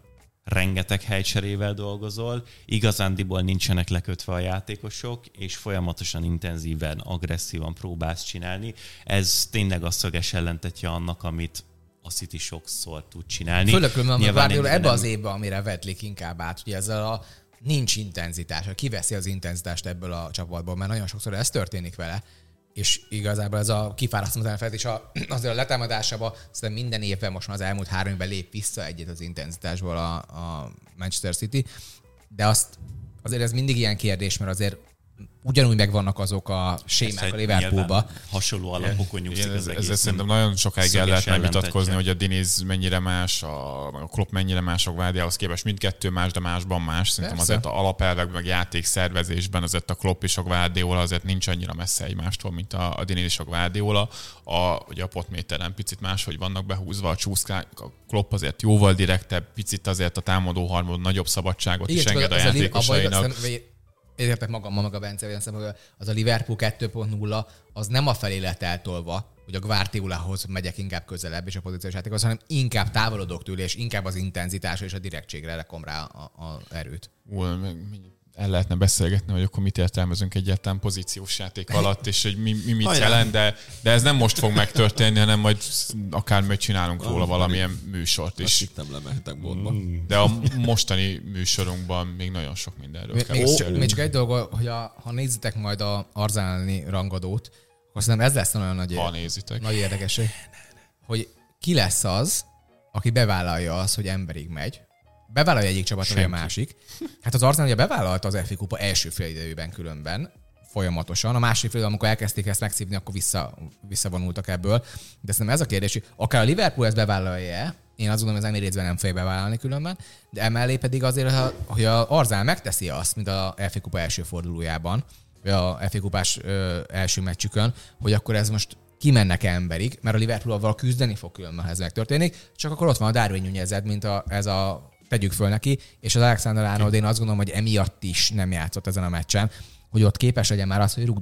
S4: rengeteg helycserével dolgozol, igazándiból nincsenek lekötve a játékosok, és folyamatosan intenzíven, agresszívan próbálsz csinálni. Ez tényleg a szöges ellentetje annak, amit a City sokszor tud csinálni.
S3: Főleg különben a Guardiola ebbe nem... az évben, amire vetlik inkább át, ugye ezzel a nincs intenzitás, kiveszi az intenzitást ebből a csapatból, mert nagyon sokszor ez történik vele, és igazából ez a kifárasztom az elfelt, és a, azért a letámadásában szerintem minden évben most már az elmúlt három évben lép vissza egyet az intenzitásból a, a Manchester City, de azt azért ez mindig ilyen kérdés, mert azért ugyanúgy megvannak azok a sémák a Liverpoolba.
S4: Hasonló alapokon nyugszik
S1: ez, ez, ez szerintem nagyon sokáig el lehetne vitatkozni, hogy a Diniz mennyire más, a, a Klopp mennyire más a Guardiához képest. Mindkettő más, de másban más. Szerintem Persze. azért a alapelvek, meg játékszervezésben azért a Klopp és a Guardiola azért nincs annyira messze egymástól, mint a, a Diniz és a Guardiola. A, ugye a potméteren picit máshogy vannak behúzva a csúszkák, a Klopp azért jóval direktebb, picit azért a támadó harmon nagyobb szabadságot Igen, is enged a játékosainak
S3: értek magammal, meg a Bence, hogy az a Liverpool 2.0 az nem a felé lett eltolva, hogy a Guardiolahoz megyek inkább közelebb, és a pozíciós játékhoz, hanem inkább távolodok tőle, és inkább az intenzitásra és a direktségre lekom rá a, a erőt.
S1: Ú, el lehetne beszélgetni, hogy akkor mit értelmezünk egyáltalán pozíciós játék alatt, és hogy mi, mi mit Hajrá. jelent, de, de ez nem most fog megtörténni, hanem majd akár majd csinálunk róla valamilyen műsort is. Azt
S2: hittem lemehetek boltba. Mm.
S1: De a mostani műsorunkban még nagyon sok mindenről
S3: még, kell még, még csak egy dolog, hogy a, ha nézitek majd a arzálni rangadót, akkor szerintem ez lesz nagyon nagy,
S1: ha nézitek.
S3: nagy érdekesség, hogy ki lesz az, aki bevállalja azt, hogy emberig megy, bevállalja egyik csapat, vagy a másik. Hát az Arsenal ugye bevállalta az FA Kupa első fél idejében különben, folyamatosan. A másik fél, amikor elkezdték ezt megszívni, akkor vissza, visszavonultak ebből. De szerintem ez a kérdés, hogy akár a Liverpool ezt bevállalja én azt gondolom, hogy az Emirates nem fogja bevállalni különben, de emellé pedig azért, hogy a Arzál megteszi azt, mint a FA Kupa első fordulójában, vagy a FA Kupás első meccsükön, hogy akkor ez most kimennek emberig, mert a Liverpool-val küzdeni fog különben, ha ez megtörténik, csak akkor ott van a Darwin Nunezed, mint a, ez a tegyük föl neki, és az Alexander Arnold én azt gondolom, hogy emiatt is nem játszott ezen a meccsen, hogy ott képes legyen már az, hogy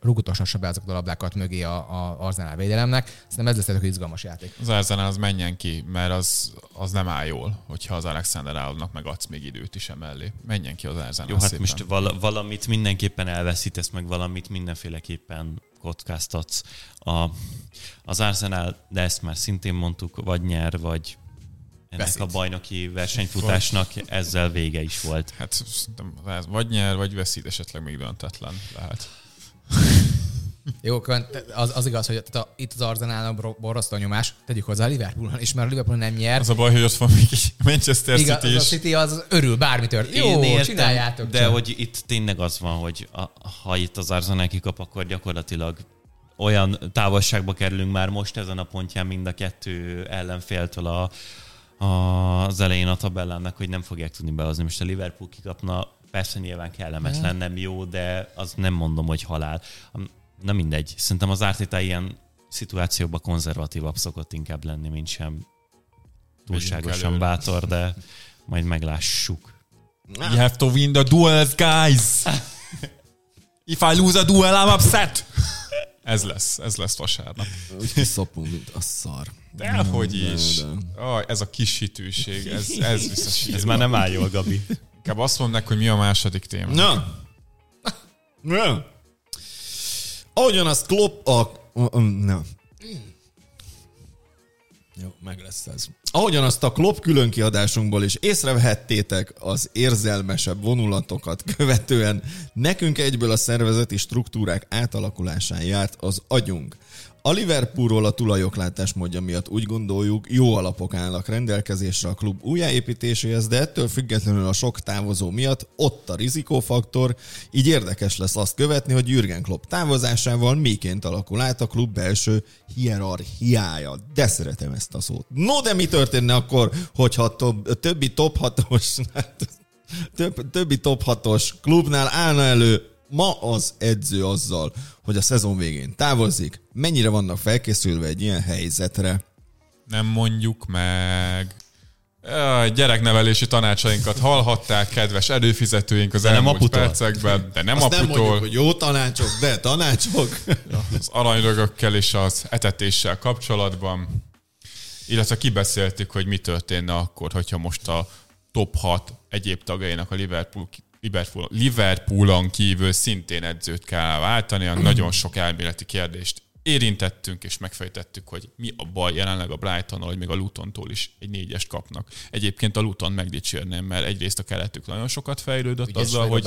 S3: rugdoshassa be azokat a labdákat mögé a, a Arzenál védelemnek. Szerintem ez lesz egy izgalmas játék.
S1: Az Arzenál az menjen ki, mert az, az nem áll jól, hogyha az Alexander Arnoldnak megadsz még időt is emellé. Menjen ki az Arzenál
S4: Jó, hát szépen. most val- valamit mindenképpen elveszítesz, meg valamit mindenféleképpen kockáztatsz. A, az Arsenal, de ezt már szintén mondtuk, vagy nyer, vagy ennek Veszít. a bajnoki versenyfutásnak ezzel vége is volt.
S1: Hát vagy nyer, vagy veszít, esetleg még döntetlen lehet.
S3: Jó, az, az igaz, hogy a, itt az Arzenálnak borzasztó nyomás, tegyük hozzá a Liverpool és mert a Liverpool nem nyer.
S1: Az a baj, hogy ott van még egy Manchester igaz, City
S3: is. Az a City az örül, bármi történik. Jó, értem, csináljátok
S4: De csak. hogy itt tényleg az van, hogy a, ha itt az Arzenál kikap, akkor gyakorlatilag olyan távolságba kerülünk már most ezen a pontján mind a kettő ellenféltől a, az elején a tabellának, hogy nem fogják tudni behozni. Most a Liverpool kikapna, persze nyilván kellemetlen, nem jó, de az nem mondom, hogy halál. Na mindegy. Szerintem az Arteta ilyen szituációban konzervatívabb szokott inkább lenni, mint sem túlságosan bátor, de majd meglássuk.
S1: You have to win the duels, guys! If I lose a duel, I'm upset! Ez lesz, ez lesz vasárnap.
S2: Úgy kiszopunk, mint a szar.
S1: Dehogy is. De, de. Oh, ez a kis hitűség, ez, ez biztos.
S4: Ez már nem áll jól, Gabi.
S1: Inkább azt mondd hogy mi a második téma.
S2: Na. Na. Ahogyan azt Klopp a... Na. Jó, meg lesz ez. Ahogyan azt a Klopp külön kiadásunkból is észrevehettétek az érzelmesebb vonulatokat követően, nekünk egyből a szervezeti struktúrák átalakulásán járt az agyunk. A Liverpoolról a tulajoklátás módja miatt úgy gondoljuk, jó alapok állnak rendelkezésre a klub újjáépítéséhez, de ettől függetlenül a sok távozó miatt ott a rizikófaktor, így érdekes lesz azt követni, hogy Jürgen Klopp távozásával miként alakul át a klub belső hierarchiája. De szeretem ezt a szót. No, de mi történne akkor, hogyha a többi top 6-os, több, többi top 6-os klubnál állna elő ma az edző azzal, hogy a szezon végén távozik, mennyire vannak felkészülve egy ilyen helyzetre?
S1: nem mondjuk meg. Jaj, gyereknevelési tanácsainkat hallhatták, kedves előfizetőink az de elmúlt nem percekben, de nem
S2: Azt
S1: aputól.
S2: nem mondjuk, hogy jó tanácsok, de tanácsok.
S1: Az aranyrögökkel és az etetéssel kapcsolatban. Illetve kibeszéltük, hogy mi történne akkor, hogyha most a top 6 egyéb tagjainak a Liverpool Liverpool, Liverpoolon kívül szintén edzőt kell váltani, nagyon sok elméleti kérdést érintettünk és megfejtettük, hogy mi a baj jelenleg a Brightonnal, hogy még a Lutontól is egy négyest kapnak. Egyébként a Luton megdicsérném, mert egyrészt a keletük nagyon sokat fejlődött
S3: Ügyes
S1: azzal, hogy,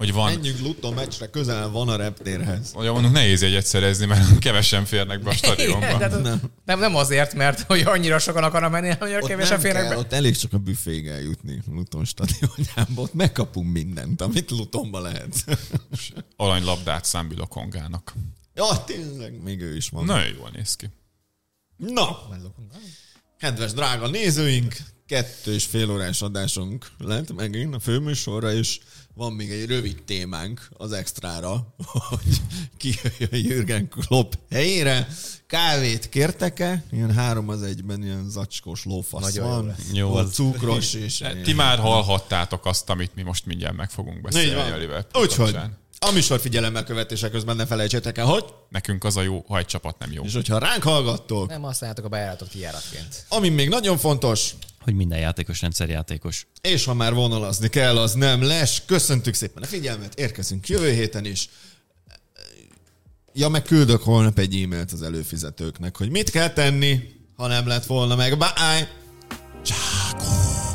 S1: hogy van...
S2: Menjünk Luton meccsre, közel van a reptérhez.
S1: Olyan mondjuk nehéz egyet szerezni, mert kevesen férnek be a stadionba.
S3: Igen, nem. nem. nem. azért, mert hogy annyira sokan akarnak menni, hogy kevesen férnek be.
S2: Ott elég csak a büféig eljutni Luton stadionjába. Ott megkapunk mindent, amit Lutonba lehet.
S1: Aranylabdát Számbil Kongának.
S2: Ja, tényleg, még ő is van.
S1: Nagyon jól néz ki.
S2: Na, kedves drága nézőink, kettő és fél órás adásunk lett megint a főműsorra, és van még egy rövid témánk az extrára, hogy ki Jürgen Klopp helyére. Kávét kértek-e? Ilyen három az egyben, ilyen zacskós lófasz Nagyon van. Jó, jó cukros és...
S1: Ti már hallhattátok azt, amit mi most mindjárt meg fogunk beszélni a
S2: Úgyhogy a műsor figyelemmel követése közben ne felejtsétek el, hogy...
S1: Nekünk az a jó, ha egy csapat nem jó.
S2: És hogyha ránk hallgattok...
S3: Nem használjátok a bejáratot kijáratként.
S2: Ami még nagyon fontos
S4: hogy minden játékos rendszerjátékos.
S2: És ha már vonalazni kell, az nem lesz. Köszöntük szépen a figyelmet, érkezünk jövő héten is. Ja, meg küldök holnap egy e-mailt az előfizetőknek, hogy mit kell tenni, ha nem lett volna meg. Bye! Csákó!